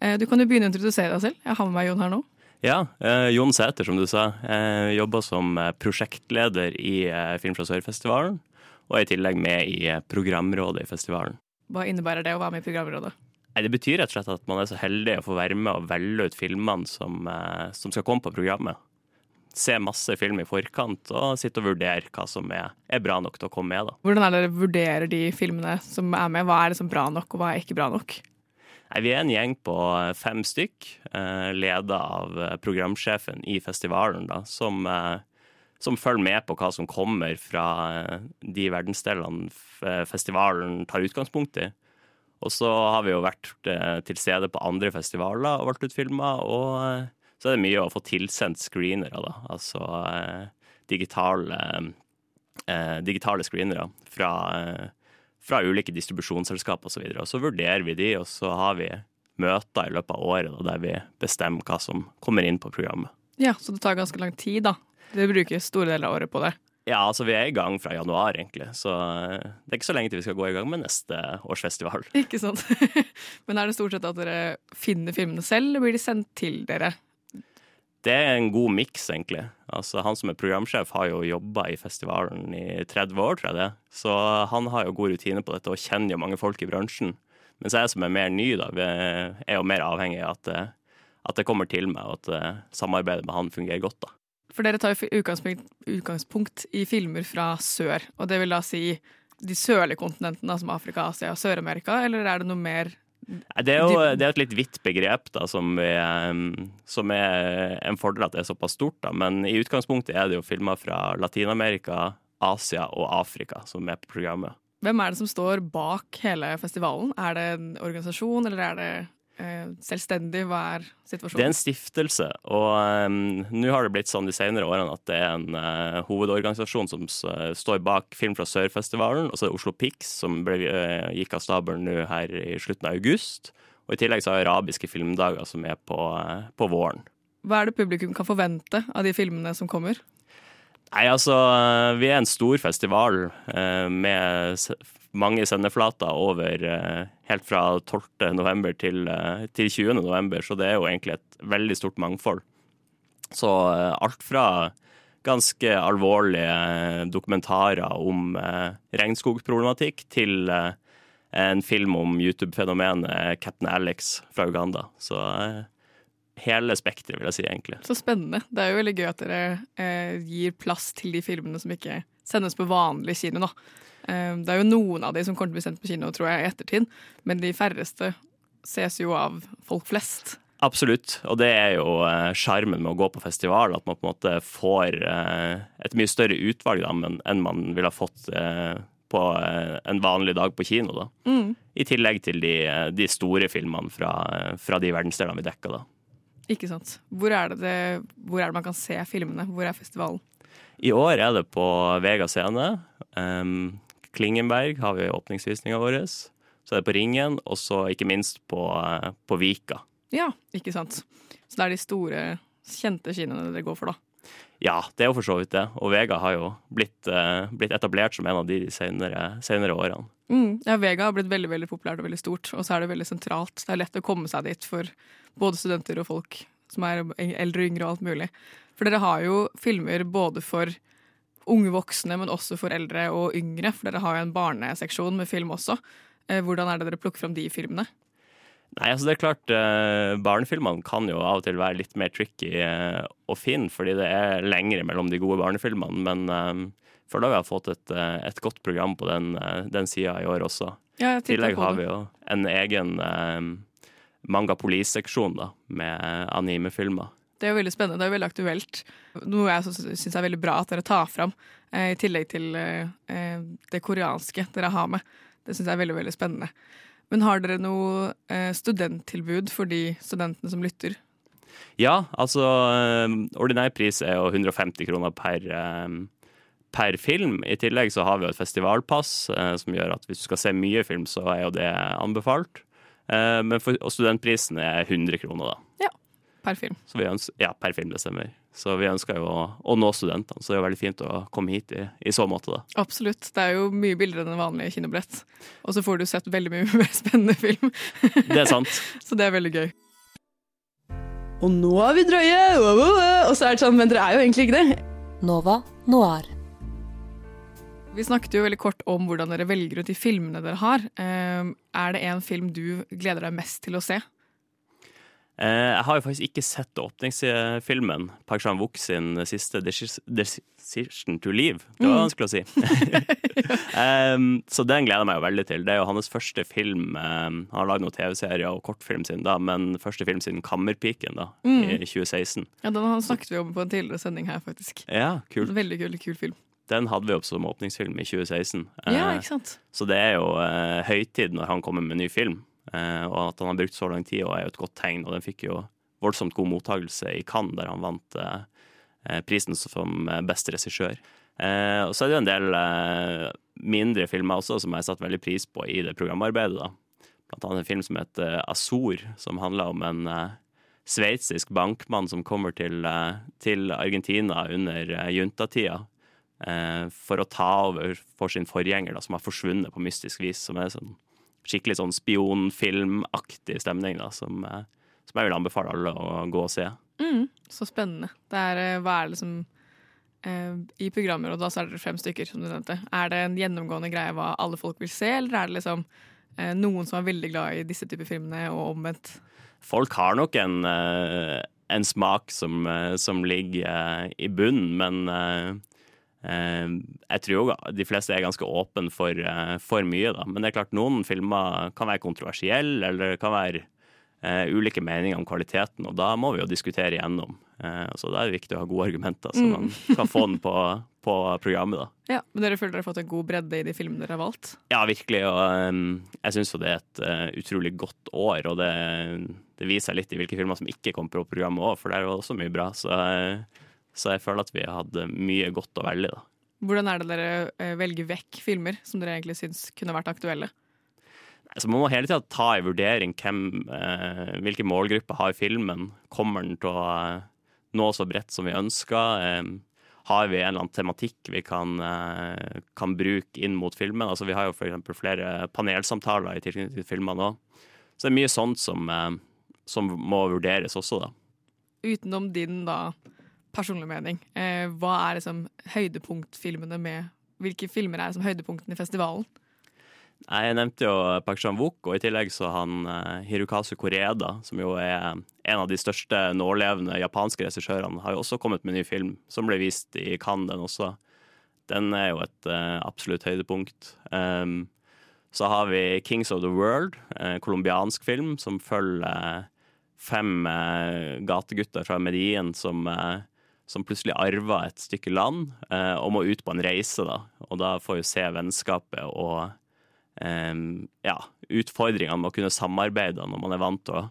Eh, Du kan jo begynne å introdusere deg selv. Jeg har med meg Jon her nå. Ja, eh, Jon Sæther, som du sa. Jeg jobber som eh, prosjektleder i eh, Film fra Sør-festivalen. Og er i tillegg med i eh, programrådet i festivalen. Hva innebærer det å være med i programrådet? Nei, Det betyr rett og slett at man er så heldig å få være med og velge ut filmene som, eh, som skal komme på programmet. Se masse film i forkant og sitte og vurdere hva som er, er bra nok til å komme med. da. Hvordan er det dere vurderer de filmene som er med? Hva er det som er bra nok, og hva er ikke bra nok? Nei, Vi er en gjeng på fem stykk, eh, leda av eh, programsjefen i festivalen, da, som, eh, som følger med på hva som kommer fra eh, de verdensdelene eh, festivalen tar utgangspunkt i. Og så har vi jo vært eh, til stede på andre festivaler og valgt ut filmer, og eh, så er det mye å få tilsendt screenere, da. Altså eh, digitale, eh, digitale screenere fra eh, fra ulike distribusjonsselskap osv. Og, så og så vurderer vi de, og så har vi møter i løpet av året da, der vi bestemmer hva som kommer inn på programmet. Ja, Så det tar ganske lang tid, da. Dere bruker store deler av året på det. Ja, altså vi er i gang fra januar, egentlig, så eh, det er ikke så lenge til vi skal gå i gang med neste års festival. Ikke sant? Men er det stort sett at dere finner filmene selv, eller blir de sendt til dere? Det er en god miks, egentlig. Altså, han som er programsjef, har jo jobba i festivalen i 30 år, tror jeg det. Så han har jo god rutine på dette og kjenner jo mange folk i bransjen. Mens jeg som er mer ny, da, er jo mer avhengig av at, det- at det kommer til meg, og at eh, samarbeidet med han fungerer godt. da. For dere tar jo utgangspunkt, utgangspunkt i filmer fra sør, og det vil da si de sørlige kontinentene, som Afrika, Asia og Sør-Amerika, eller er det noe mer Det er jo det er et litt vidt begrep, da, som, vi, eh, som er en fordel at det er såpass stort. da. Men i utgangspunktet er det jo filmer fra Latin-Amerika, Asia og Afrika som er på programmet. Hvem er det som står bak hele festivalen? Er det en organisasjon, eller er det selvstendig? Hva er situasjonen? Det er en stiftelse, og um, nå har det blitt sånn de senere årene at det er en uh, hovedorganisasjon som uh, står bak Film fra Sør-festivalen, og så er det Oslo Pix, som ble, uh, gikk av stabelen nå her i slutten av august. Og i tillegg så har arabiske filmdager som er på, eh, på våren. Hva er det publikum kan forvente av de filmene som kommer? Nei, altså, vi er en stor festival eh, med mange sendeflater over eh, helt fra 12. november til, eh, til 20. november, så det er jo egentlig et veldig stort mangfold. Så eh, alt fra ganske alvorlige dokumentarer om regnskogproblematikk til en film om YouTube-fenomenet Captain Alex fra Uganda. Så hele spekteret, vil jeg si, egentlig. Så spennende. Det er jo veldig gøy at dere gir plass til de filmene som ikke sendes på vanlig kino. da. Eh, Det er jo noen av de som kommer til å bli sendt på kino tror jeg, i ettertid, men de færreste ses jo av folk flest. Absolutt, og det er jo eh, sjarmen med å gå på festival, at man på en måte får eh, et mye større utvalg da, enn man ville ha fått på en vanlig dag på kino. da. Mm. I tillegg til de, de store filmene fra, fra de verdensdelene vi dekker. da. Ikke sant? Hvor er, det det, hvor er det man kan se filmene? Hvor er festivalen? I år er det på Vega scene. Um, Klingenberg har vi åpningsvisninga vår. Så er det på Ringen, og så ikke minst på, eh, på Vika. Ja, ikke sant. Så det er de store, kjente kinoene dere går for, da. Ja, det er jo for så vidt det. Og Vega har jo blitt, eh, blitt etablert som en av de de senere, senere årene. Mm. Ja, Vega har blitt veldig veldig populært og veldig stort, og så er det veldig sentralt. Det er lett å komme seg dit for både studenter og folk som er eldre og yngre og alt mulig. For dere har jo filmer både for unge voksne, men også for eldre og yngre. For dere har jo en barneseksjon med film også. Eh, Hvordan er det dere plukker fram de filmene? Nei, altså det er klart eh, Barnefilmene kan jo av og til være litt mer tricky eh, å finne, fordi det er lengre mellom de gode barnefilmene. Men eh, føler vi har fått et, eh, et godt program på den, eh, den sida i år også. Ja, I tillegg har vi jo en egen eh, Manga Police-seksjon da, med animefilmer. Det er jo veldig spennende, det er jo veldig aktuelt. Noe jeg syns er veldig bra at dere tar fram, eh, i tillegg til eh, eh, det koreanske dere har med. Det syns jeg er veldig, veldig spennende. Men har dere noe studenttilbud for de studentene som lytter? Ja, altså ordinær pris er jo 150 kroner per, per film. I tillegg så har vi jo et festivalpass som gjør at hvis du skal se mye film, så er jo det anbefalt. Men for, og studentprisen er 100 kroner, da. Per film. Så vi ønsker, ja, per film, det stemmer. Så vi ønsker jo å, å nå studentene, så det er jo veldig fint å komme hit i, i så måte, da. Absolutt. Det er jo mye billigere enn en vanlig kinobrett. Og så får du sett veldig mye mer spennende film. Det er sant. så det er veldig gøy. Og nå er vi drøye! Og så er det sånn, men dere er jo egentlig ikke det. Nova Noir. Vi snakket jo veldig kort om hvordan dere velger ut de filmene dere har. Eh, Er det en film du gleder deg mest til å se? Eh, Jeg har jo faktisk ikke sett åpningsfilmen, Park Chan-wook sin siste Deci- Decision to Leave. Det var Mm. vanskelig å si. um, så den gleder jeg meg jo veldig til. Det er jo hans første film. Um, han har lagd noen TV-serier og kortfilm siden da, men første film siden Kammerpiken da, Mm. i 2016. Ja, Den har- snakket vi om på en tidligere sending her, faktisk. Ja, kul. Veldig kul, kul film. Den hadde vi opp som åpningsfilm i 2016. Ja, Eh, ikke sant? Så det er jo uh, høytid når han kommer med ny film. Eh, og at han har brukt så lang tid, og er jo et godt tegn. Og den fikk jo voldsomt god mottagelse i Cannes, der han vant eh, eh, prisen som best regissør. Og så er det jo en del mindre filmer også som jeg har satt veldig pris på i det programarbeidet. da. Blant annet en film som heter Azor, som handler om en sveitsisk bankmann som kommer til, til Argentina under juntatida for å ta over for sin forgjenger, da, som har forsvunnet på mystisk vis. Som er sånn skikkelig sånn spionfilmaktig stemning, da, som, eh, som jeg vil anbefale alle å gå og se. Mm, så spennende. Det er, eh, hva er det som eh, I programmer, og da så er dere fem stykker, som du nevnte. Er det en gjennomgående greie hva alle folk vil se, eller er det liksom eh, noen som er veldig glad i disse typer filmene, og omvendt? Folk har nok en, eh, en smak som, som ligger i bunnen, men jeg tror jo de fleste er ganske åpne for, eh, for mye, da. Men det er klart, noen filmer kan være kontroversielle, eller det kan være uh, ulike meninger om kvaliteten, og da må vi jo diskutere igjennom. Uh, så da er det viktig å ha gode argumenter, så Mm. man kan få den på, på programmet, da. Ja, Men dere føler dere har fått en god bredde i de filmene dere har valgt? Ja, virkelig. Og um, jeg syns jo det er et uh, utrolig godt år. Og det, det viser litt i hvilke filmer som ikke kom på programmet òg, for der var det også mye bra. Så, uh, så jeg føler at vi hadde mye godt å velge, da. Hvordan er det dere eh, velger vekk filmer som dere egentlig syns kunne vært aktuelle? Så man må hele tida ta i vurdering hvem, eh, hvilke målgrupper har filmen. Kommer den til å uh, nå så bredt som vi ønsker? Eh, har vi en eller annen tematikk vi kan, eh, kan bruke inn mot filmen? Altså, vi har jo f.eks. flere panelsamtaler i tilknytning til filmene òg. Så det er mye sånt som, som må vurderes også, da. Utenom din da personlige mening, eh, hva er liksom høydepunktfilmene med Hvilke filmer er som høydepunktene i festivalen? Nei, Jeg nevnte jo Park Chan-wook, og i tillegg så han Hirukazu Hirokazu Koreda, som jo er en av de største nålevende japanske regissørene, har jo også kommet med en ny film som ble vist i Cannes, den også. Den er jo et uh, absolutt høydepunkt. Um, så har vi Kings of the World, en colombiansk film som følger eh, fem uh, gategutter fra Medien som, eh, som plutselig arver et stykke land eh, og må ut på en reise. da. Og da får vi se vennskapet og eh, ja, utfordringene med å kunne samarbeide når man er vant til å,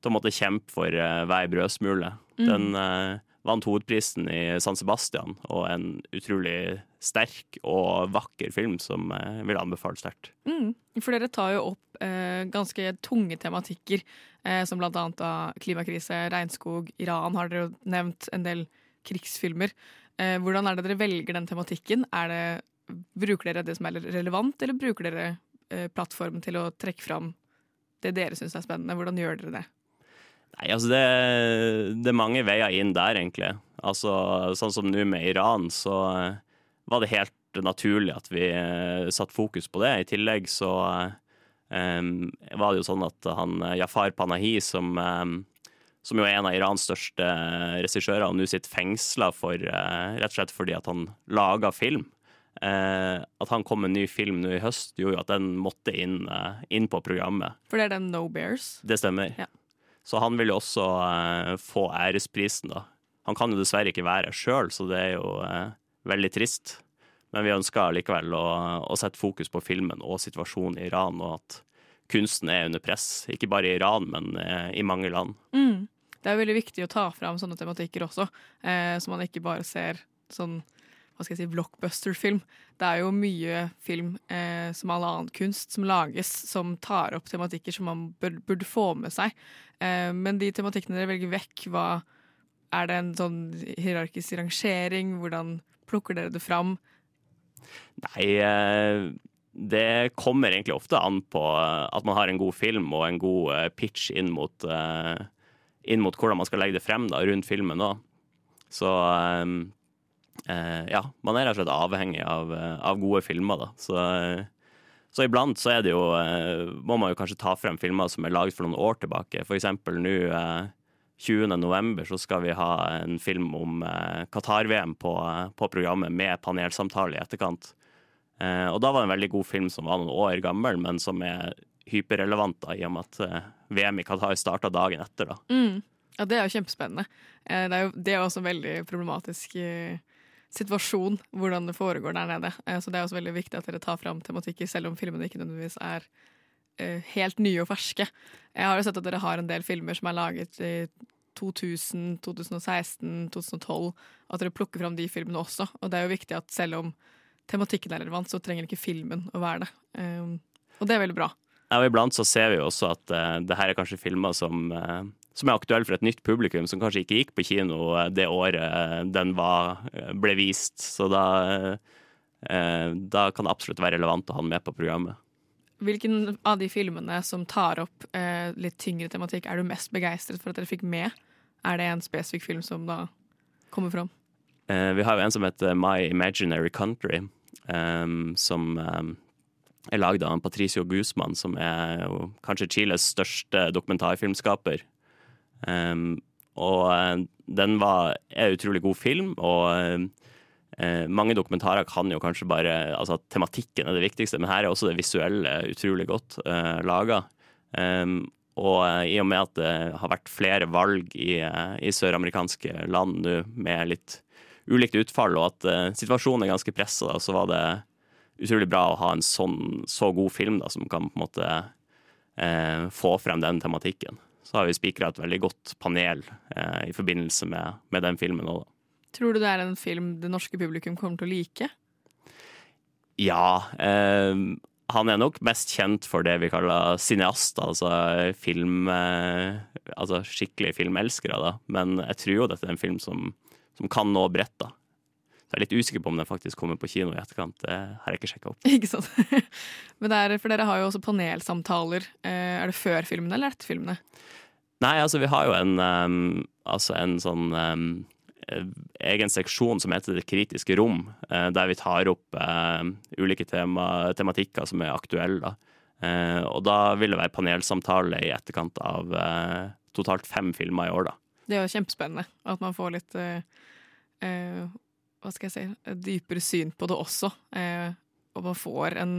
til å måtte kjempe for eh, hver brødsmule. Mm. Den eh, vant hovedprisen i San Sebastian, og en utrolig sterk og vakker film som eh, jeg vil anbefale sterkt. Mm. For dere tar jo opp eh, ganske tunge tematikker, eh, som annet klimakrise, regnskog, Iran har dere jo nevnt, en del krigsfilmer. Eh, hvordan er det dere velger den tematikken? Det, bruker dere det som er relevant, eller bruker dere eh, plattformen til å trekke fram det dere syns er spennende? Hvordan gjør dere det? Nei, altså det, det er mange veier inn der, egentlig. Altså, sånn som nå med Iran, så eh, var det helt naturlig at vi eh, satte fokus på det. I tillegg så eh, var det jo sånn at han eh, Jafar Panahi, som, som jo er en av Irans største regissører, og nå sitter fengsla for eh, rett og slett fordi at han laga film. Eh, at han kom med en ny film nå i høst, gjorde jo at den måtte inn, eh, inn på programmet. For det er den No Bears. Det stemmer. Ja. Så han vil jo også eh, få æresprisen, da. Han kan jo dessverre ikke være her sjøl, så det er jo eh, veldig trist. Men vi ønsker likevel å, å sette fokus på filmen og situasjonen i Iran, og at kunsten er under press. Ikke bare i Iran, men eh, i mange land. Mm. Det er veldig viktig å ta fram sånne tematikker også, eh, så man ikke bare ser sånn hva skal jeg si, blockbuster-film. Det er jo mye film eh, som all annen kunst som lages, som tar opp tematikker som man bør, burde få med seg. Eh, men de tematikkene dere velger vekk, hva er det en sånn hierarkisk rangering? Hvordan plukker dere det fram? Nei, eh, det kommer egentlig ofte an på eh, at man har en god film og en god eh, pitch inn mot, eh, inn mot hvordan man skal legge det frem da, rundt filmen Da. Så ja, man er rett og slett avhengig av, av gode filmer, da. Så, så iblant så er det jo Må man jo kanskje ta frem filmer som er laget for noen år tilbake. For eksempel nå eh, 20. november så skal vi ha en film om Qatar-VM på, på programmet med panelsamtale i etterkant. Eh, og da var det en veldig god film som var noen år gammel, men som er hyperrelevant da, i og med at eh, VM i Qatar starta dagen etter. da. Mm. Ja, det er jo kjempespennende. Eh, Det er jo det er også en veldig problematisk situasjon, hvordan det foregår der nede. Så det er også veldig viktig at dere tar fram tematikker, selv om filmene ikke nødvendigvis er helt nye og ferske. Jeg har jo sett at dere har en del filmer som er laget i 2000, 2016, 2012. At dere plukker fram de filmene også. Og det er jo viktig at selv om tematikken er relevant, så trenger ikke filmen å være det. Um, Og det er veldig bra. Ja, og iblant så ser vi jo også at uh, det her er kanskje filmer som, uh, som er aktuelle for et nytt publikum, som kanskje ikke gikk på kino eh, det året den var, ble vist. Så da, uh, da kan det absolutt være relevant å ha den med på programmet. Hvilken av de filmene som tar opp eh, litt tyngre tematikk, er du mest begeistret for at dere fikk med? Er det en spesifikk film som da kommer fram? Eh, vi har jo en som heter My Imaginary Country, eh, som um, er lagd av Patricio Guzman, som er jo kanskje Chiles største dokumentarfilmskaper. Um, og eh, den var, en utrolig god film, og uh, mange dokumentarer kan jo kanskje bare Altså at tematikken er det viktigste, men her er også det visuelle utrolig godt uh, laga. Um, og i og med at det har vært flere valg i, i søramerikanske land nå med litt ulikt utfall, og at eh, situasjonen er ganske pressa, så var det utrolig bra å ha en sånn så god film da, som kan på en måte eh, få frem den tematikken. Så har vi spikra et veldig godt panel eh, i forbindelse med, med den filmen òg, da. Tror du det er en film det norske publikum kommer til å like? Ja. Eh, han er nok mest kjent for det vi kaller cineast, altså film eh, Altså skikkelige filmelskere, da. Men jeg tror jo dette er en film som, som kan nå bredt, da. Så jeg er litt usikker på om den faktisk kommer på kino i etterkant. Det har jeg ikke sjekka opp. Ikke sant? Men det er, for dere har jo også panelsamtaler. Eh, Er det før filmene eller etter filmene? Nei, altså vi har jo en, um, altså en sånn um, egen seksjon som heter Det kritiske rom, uh, der vi tar opp uh, ulike tema, tematikker som er aktuelle. Eh, og da vil det være panelsamtale i etterkant av totalt fem filmer i år, da. Det er jo kjempespennende at man får litt eh, eh, hva skal jeg si, dypere syn på det også. Eh, og man får en,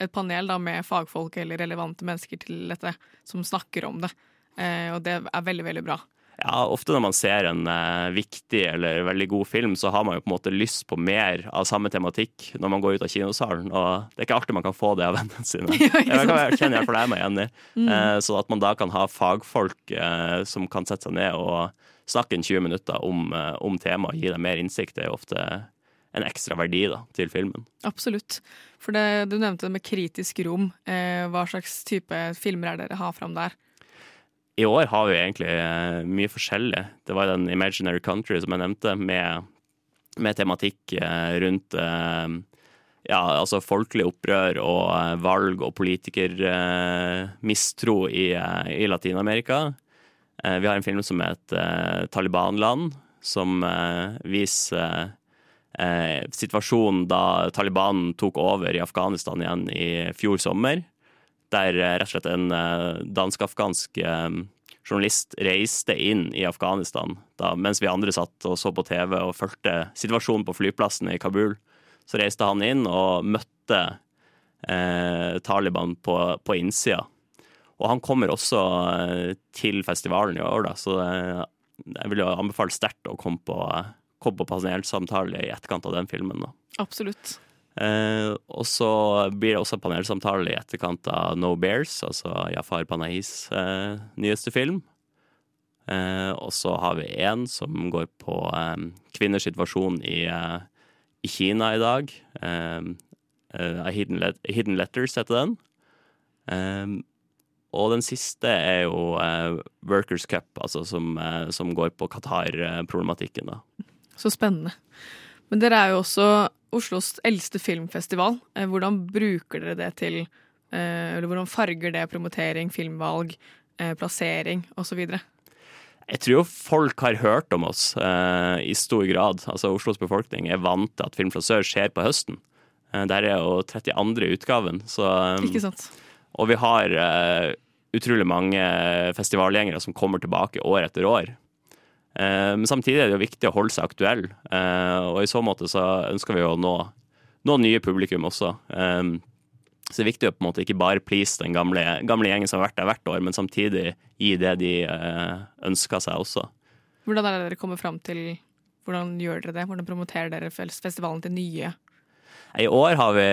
et panel da, med fagfolk eller relevante mennesker til dette, som snakker om det. Eh, og det er veldig, veldig bra. Ja, ofte når man ser en eh, viktig eller veldig god film, så har man jo på en måte lyst på mer av samme tematikk når man går ut av kinosalen, og det er ikke alltid man kan få det av vennene sine. Ja, jeg kjenner iallfall det jeg meg igjen i. Mm. Eh, så at man da kan ha fagfolk eh, som kan sette seg ned og snakke en 20 minutter om, eh, om temaet og gi dem mer innsikt, det er jo ofte en ekstra verdi da, til filmen. Absolutt. For det, du nevnte det med kritisk rom. Eh, hva slags type filmer er det dere har fram der? I år har vi egentlig eh, mye forskjellig. Det var den Imaginary Country som jeg nevnte, med, med tematikk eh, rundt eh, ja, altså folkelig opprør og valg og politikermistro i, i Latin-Amerika. Vi har en film som heter Taliban-land, som viser situasjonen da Taliban tok over i Afghanistan igjen i fjor sommer. Der eh, rett og slett en eh, dansk-afghansk eh, journalist reiste inn i Afghanistan da, mens vi andre satt og så på TV og fulgte situasjonen på flyplassen i Kabul. Så reiste han inn og møtte eh, Taliban på, på innsida. Og han kommer også eh, til festivalen i år, da, så eh, jeg vil jo anbefale sterkt å komme på, komme på panelsamtale i etterkant av den filmen. da. Absolutt. Eh, og så blir det også panelsamtale i etterkant av No Bears, altså Jafar Panahis eh, nyeste film. Eh, og så har vi en som går på eh, kvinners situasjon i, eh, i Kina i dag. Eh, Hidden, Let Hidden Letters heter den. Og den siste er jo Workers Cup, altså som, som går på Qatar-problematikken. Så spennende. Men dere er jo også Oslos eldste filmfestival. Eh, Hvordan bruker dere det til eh, Eller hvordan farger det promotering, filmvalg, eh, plassering osv.? Jeg tror folk har hørt om oss eh, i stor grad. Altså Oslos befolkning er vant til at Film fra sør skjer på høsten. Eh, der er jo 32. utgaven. Så, eh, Ikke sant? Og vi har eh, utrolig mange festivalgjengere som kommer tilbake år etter år. Eh, men samtidig er det jo viktig å holde seg aktuell, eh, og i så måte så ønsker vi å nå, nå nye publikum også. Eh, så det er viktig å på en måte ikke bare please den gamle, gamle gjengen som har vært der hvert år, men samtidig gi det de ønsker seg også. Hvordan er det dere kommer fram til Hvordan gjør dere det? Hvordan promoterer dere festivalen til nye? I år har vi,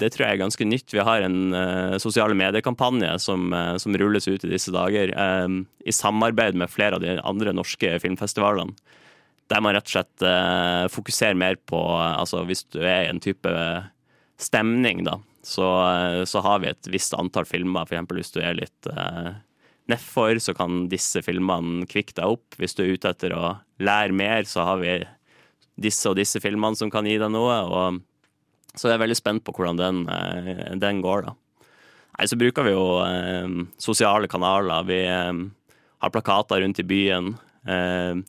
det tror jeg er ganske nytt, vi har en uh, sosiale mediekampanje som, uh, som rulles ut i disse dager, um, i samarbeid med flere av de andre norske filmfestivalene. Der man rett og slett uh, fokuserer mer på, altså hvis du er i en type stemning da, så, så har vi et visst antall filmer, eksempel hvis du er litt uh, nedfor, så kan disse filmene kvikke deg opp. Hvis du er ute etter å lære mer, så har vi disse og disse filmene som kan gi deg noe, og så jeg er veldig spent på hvordan den, eh, den går, da. Nei, så bruker vi jo eh, sosiale kanaler. Vi eh, har plakater rundt i byen. Eh,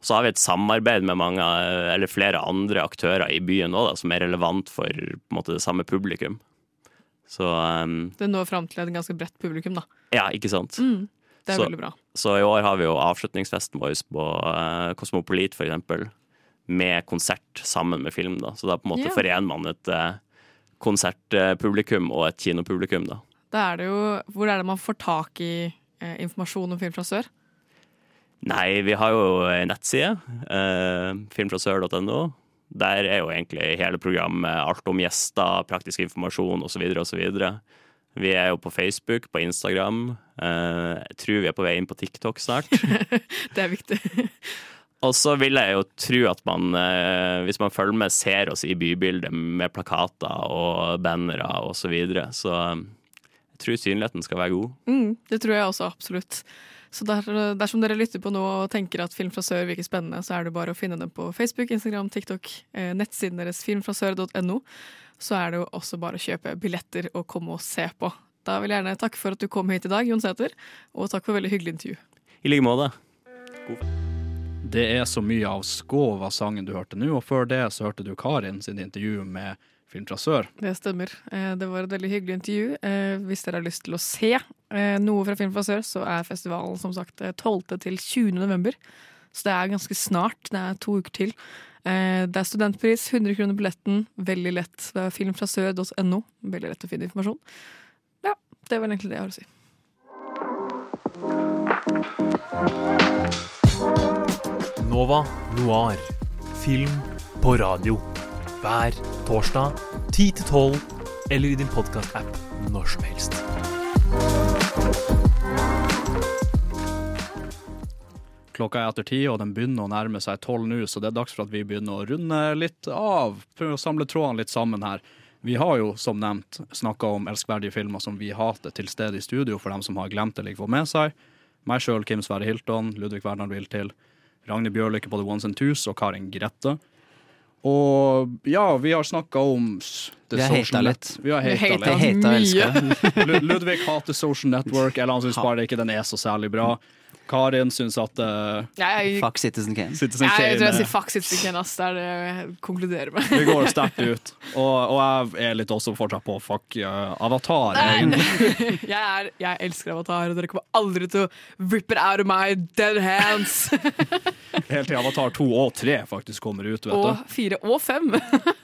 så har vi et samarbeid med mange, eh, eller flere andre aktører i byen òg, som er relevant for måte, det samme publikum. Så eh, Det når fram til et ganske bredt publikum, da. ja, ikke sant? Mm, det er Så- veldig bra. Så i år har vi jo avslutningsfesten vår på eh, Kosmopolit, for eksempel, med konsert sammen med film. da. Så da på en måte Ja. forener man et eh, konsertpublikum og et kinopublikum. da. Da er det jo Hvor er det man får tak i eh, informasjon om film fra sør? Nei, vi har jo en nettside, eh, filmfrasør.no. Der er jo egentlig hele programmet, alt om gjester, praktisk informasjon osv. osv. Vi er jo på Facebook, på Instagram. Eh, jeg tror vi er på vei inn på TikTok snart. Det er viktig. Og så vil jeg jo tro at man, eh, hvis man følger med, ser oss i bybildet med plakater og bannere og så videre. Så eh, jeg tror synligheten skal være god. Mm, det tror jeg også absolutt. Så der, dersom dere lytter på nå og tenker at Film fra sør virker spennende, så er det bare å finne dem på Facebook, Instagram, TikTok, eh, nettsiden deres filmfrasør.no. Så er det jo også bare å kjøpe billetter og komme og se på. Da vil jeg gjerne takke for at du kom hit i dag, Jon Sæter, og takk for veldig hyggelig intervju. I like måte. Det er så mye av Skåva-sangen du hørte nå, og før det så hørte du Karin sin intervju med Film fra sør. Det stemmer. Eh, Det var et veldig hyggelig intervju. Eh, Hvis dere har lyst til å se eh, noe fra Film fra sør, så er festivalen som sagt eh, 12. til 20. november. Så det er ganske snart. Det er to uker til. Det er studentpris, 100 kroner billetten. Veldig lett. Det er film fra sør.no. Veldig lett å finne informasjon. Ja, det var egentlig det jeg har å si. Nova Noir. Film på radio. Hver torsdag 10 til 12, eller i din podkast-app når som helst. Klokka er etter ti, og den begynner å nærme seg tolv nå, så det er dags for at vi begynner å runde litt av. Prøve å samle trådene litt sammen her. Vi har jo, som nevnt, snakka om elskverdige filmer som vi hater, til stede i studio for dem som har glemt det eller ikke fått med seg. Meg sjøl, Kim Sverre Hilton, Ludvig Werner Wiltil, Ragnhild Bjørlykke på The Ones and Twos og Karin Grette. Og ja, vi har snakka om Vi har hata litt. Vi har hata. Lud- Ludvig hater Social Network, eller han syns bare ikke den er så særlig bra. Karin syns at uh, Jeg- Fuck Citizen Kane. Citizen Jeg, jeg tror jeg sier fuck Citizen Kane, ass. Det er det jeg konkluderer med. det går sterkt ut. Og, og jeg er litt også fortsatt på fuck uh, Avatar, jeg, er, jeg elsker Avatar, og dere kommer aldri til å rip it out of my dead hands. Helt til Avatar 2 og 3 faktisk kommer ut, vet og 4 og 5.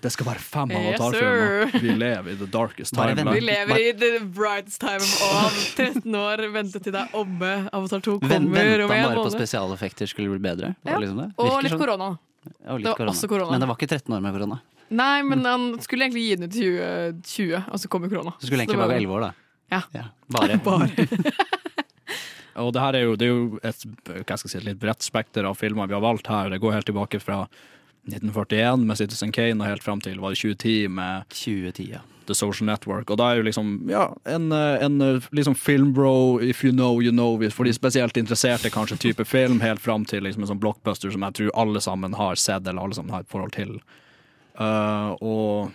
Det skal være fem Yes, Avatar-filmer. Vi lever i the darkest time. Vi lever i the brightest time of 13 år, vente til det er omme. Avatar 2 kommer Venta bare på spesialeffekter skulle bli bedre. Ja. liksom det? Og litt sånn. korona. Ja, litt Det var korona. også korona. Men det var ikke 13 år med korona. Nei, men han skulle egentlig gi den ut i 2020, og så kom jo korona. Så skulle egentlig bare være 11 år, da. Ja. Bare. Og det her er jo, det er jo et, hva skal jeg si, et litt bredt spekter av filmer vi har valgt her. Det går helt tilbake fra 1941 med Citizen Kane og helt fram til var det 2010 med 2010, ja. The Social Network. Og da er jo liksom ja, en, eh, en eh, liksom filmbro, if you know, you know. For de spesielt interesserte kanskje type film, helt fram til liksom en sånn blockbuster som jeg tror alle sammen har sett, eller alle sammen har et forhold til. Uh, og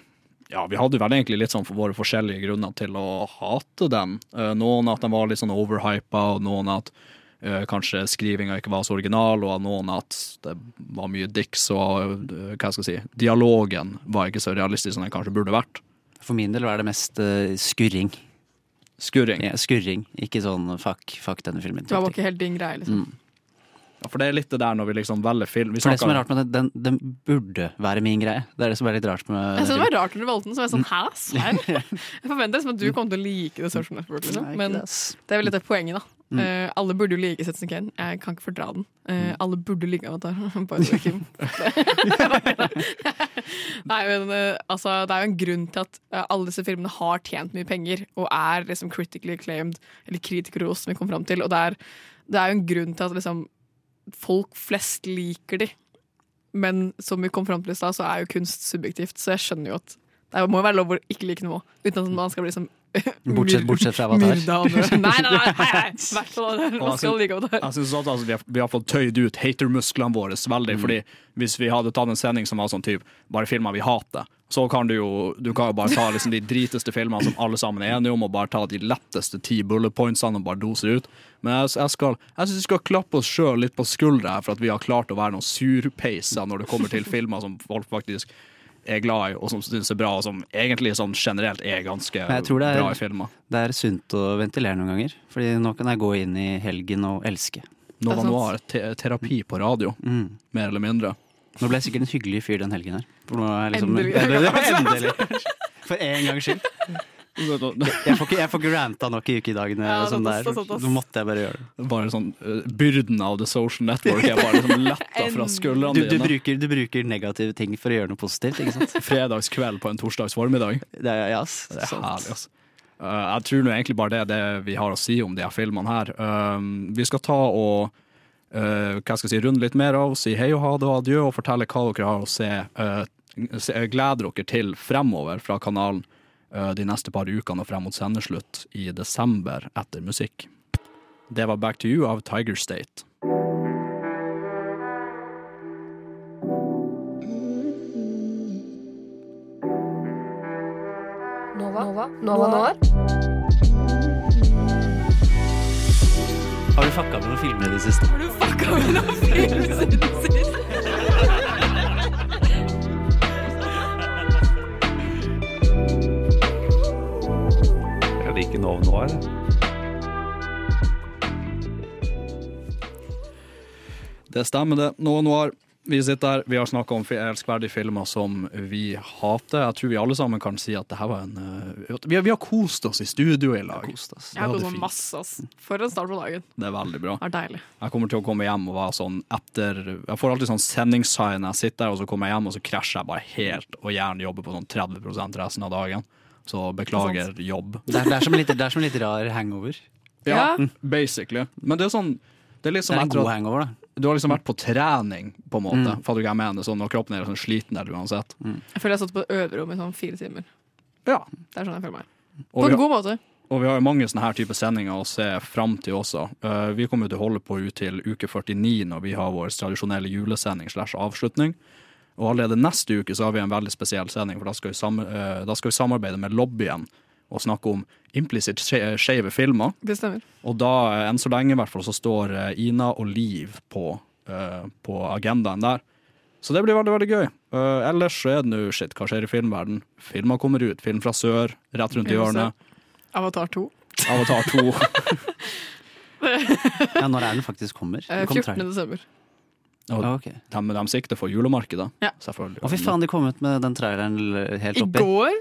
ja, vi hadde vel egentlig litt sånn for våre forskjellige grunner til å hate dem. Uh, noen at de var litt sånn overhypa, og noen at kanskje skrivinga ikke var så original, og noen at det var mye dicks, og hva skal jeg si, dialogen var ikke så realistisk som den kanskje burde vært. For min del var det mest uh, skurring. Skurring? Ja, skurring. Ikke sånn fuck, fuck denne filmen. Det var ikke helt din greie, liksom. Mm. Ja, for det er litt det der når vi liksom velger film. Vi For det som er rart med den, den, den burde være min greie. Det er det som er litt rart med Jeg synes det var rart når du valgte den, så var jeg sånn hæ, serr? Jeg forventer liksom at du kommer til å like det Network, liksom. Men det, det er vel litt det poenget, da. Mm. Eh, alle burde jo like Citizen Kane. Jeg kan ikke fordra den. Uh, Mm. Alle burde like Avatar. By the way, Kim. Nei, men uh, altså, det er jo en grunn til at alle disse filmene har tjent mye penger, og er liksom critically acclaimed, eller kritikerros, som vi kom fram til. Og det er, det er jo en grunn til at liksom folk flest liker de. Men som vi kom fram til i stad, så er jo kunst subjektivt, så jeg skjønner jo at det må jo være lov å ikke like noe, uten at man skal bli sånn Bortsett- bortsett fra Avatar. Nei, nei, nei, nei, hvert fall skal synes- like Avatar. Jeg synes også at vi, har, vi har fått tøyd ut hatermusklene våre veldig. Mm. Fordi Hvis vi hadde tatt en sending som var sånn typ bare filmer vi hater, så kan du jo du kan jo bare ta liksom de driteste filmene som alle sammen er enige om, og bare ta de letteste ti bullet pointsene og bare dose ut. Men jeg, jeg, skal, jeg synes vi skal klappe oss sjøl litt på skuldra for at vi har klart å være noen surpeiser når det kommer til filmer som folk faktisk er glad i, og som syns er bra, og som egentlig sånn generelt er ganske Men jeg tror det bra i er, filmer. det er sunt å ventilere noen ganger. Fordi nå kan jeg gå inn i helgen og elske. Nova Noir, te terapi på radio, Mm. mer eller mindre. Nå ble jeg sikkert en hyggelig fyr den helgen her. For nå er jeg liksom, Endelig. Endelig. For en gangs skyld. Jeg får ikke, jeg får ikke ranta nok i ukedagene. Ja, sånn såpass, der. Nå måtte jeg bare gjøre det. Bare sånn uh, Byrden av the social network er bare liksom letta fra skuldrene Du, du, dine. bruker, du bruker negative ting for å gjøre noe positivt, ikke sant? Fredagskveld på en torsdags formiddag. Det er, yes. Det er Sant. herlig, ass. Uh, jeg tror nå egentlig bare det er det vi har å si om de her filmene her. Uh, vi skal ta og uh, hva skal jeg si, runde litt mer av, si hei og ha det og adjø, og fortelle hva dere har å se. Uh, se gleder dere til fremover fra kanalen uh, de neste par ukene og frem mot sendeslutt i desember etter musikk. Det var Back to You av Tiger State. Nova. Nova. Nova Nova. Har du fucka med noen filmer i det siste? Har du fucka med noen filmer i det sist? Nova Noir. Det stemmer det. Noe noir. vi sitter her, vi har snakka om elskverdige filmer som vi hater. Jeg tror vi alle sammen kan si at det her var en eh, Vi har, vi har kost oss i studio i lag. Jeg har kost meg masse. ass. For en start på dagen. Det er veldig bra. Det er deilig. Jeg kommer til å komme hjem og være sånn etter Jeg får alltid sånn sendingssign. når jeg sitter der, og så kommer jeg hjem og så krasjer jeg bare helt, og gjerne jobber på sånn 30% resten av dagen. Så beklager jobb. Det er, det, er som en litt, det er som en litt rar hangover. Ja, Ja. basically. Men det er sånn Det er Det liksom er en etter god at- hangover, da. Du har liksom vært på trening, på en måte. Mm. Fatter du hva jeg mener? Sånn, og kroppen er sånn sliten der uansett. Jeg føler jeg satt på et i sånn fire timer. Ja. Det er sånn jeg føler meg. Og På vi en har- god måte. Og vi har jo mange sånne her type sendinger å se fram til også. Eh, vi kommer jo til å holde på ut til uke 49 når vi har vår tradisjonelle julesending slash avslutning. Og allerede neste uke så har vi en veldig spesiell sending, for da skal vi, sam eh, da skal vi samarbeide med lobbyen og snakke om implisitt skje- skeive filmer. Det stemmer. Og da, eh, enn så lenge i hvert fall, så står eh, Ina og Liv på, uh, på agendaen der. Så det blir veldig, veldig gøy. Uh, ellers så er det nå shit, hva skjer i filmverden? Filmer kommer ut. Film fra sør, rett rundt i hjørnet. Avatar 2. Avatar 2. Ja, når er den faktisk kommer? Eh, Den kom 14. traileren. desember. Og Ah, ok. de, de sikter for julemarkedet, Ja. selvfølgelig. Å, fy faen, de kom ut med den traileren helt oppi. I går?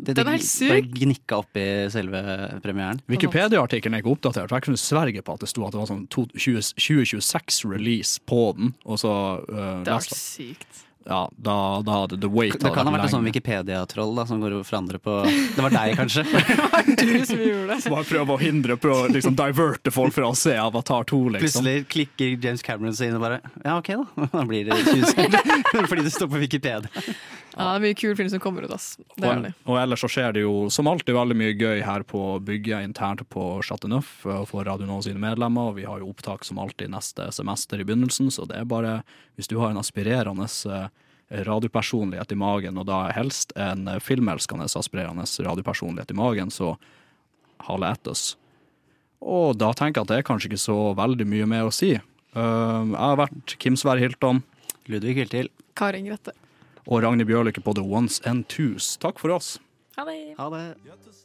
Det, Den er helt Bare syk. gnikka opp i selve premieren. Wikipedia-artikkelen er ikke oppdatert. for Jeg kunne sverge på at det sto at det var sånn 2026-release på den. Og så uh, Det er sykt. Ja, da, da hadde The Wait Det kan ha vært en sånn. Wikipedia-troll da, som går og forandrer på Det var deg, kanskje? det var Du som gjorde det. Bare prøve å hindre, prøve å liksom diverte folk fra å se Avatar 2, liksom. Plutselig klikker James Cameron seg inn og bare Ja, OK, da. Da blir det 20 sekunder. Fordi det står på Wikipedia. Ja, det er mye kul film som kommer ut, ass. Det er Og, det. og ellers så skjer det jo som alltid veldig mye gøy her på bygget internt på Chateau Neuf eh, for Radio Nå sine medlemmer. Og vi har jo opptak som alltid neste semester i begynnelsen, så det er bare hvis du har en aspirerende eh, radiopersonlighet i magen, og da helst en eh, filmelskende aspirerende radiopersonlighet i magen, så hale etter oss. Og da tenker jeg at det er kanskje ikke så veldig mye mer å si. Jeg har vært Kim Sverre Hilton Ludvig Hiltil. Karin Grette. Og Ragnhild Bjørlykke på The Ones and Twos. Takk for oss. Ha det. Ha det.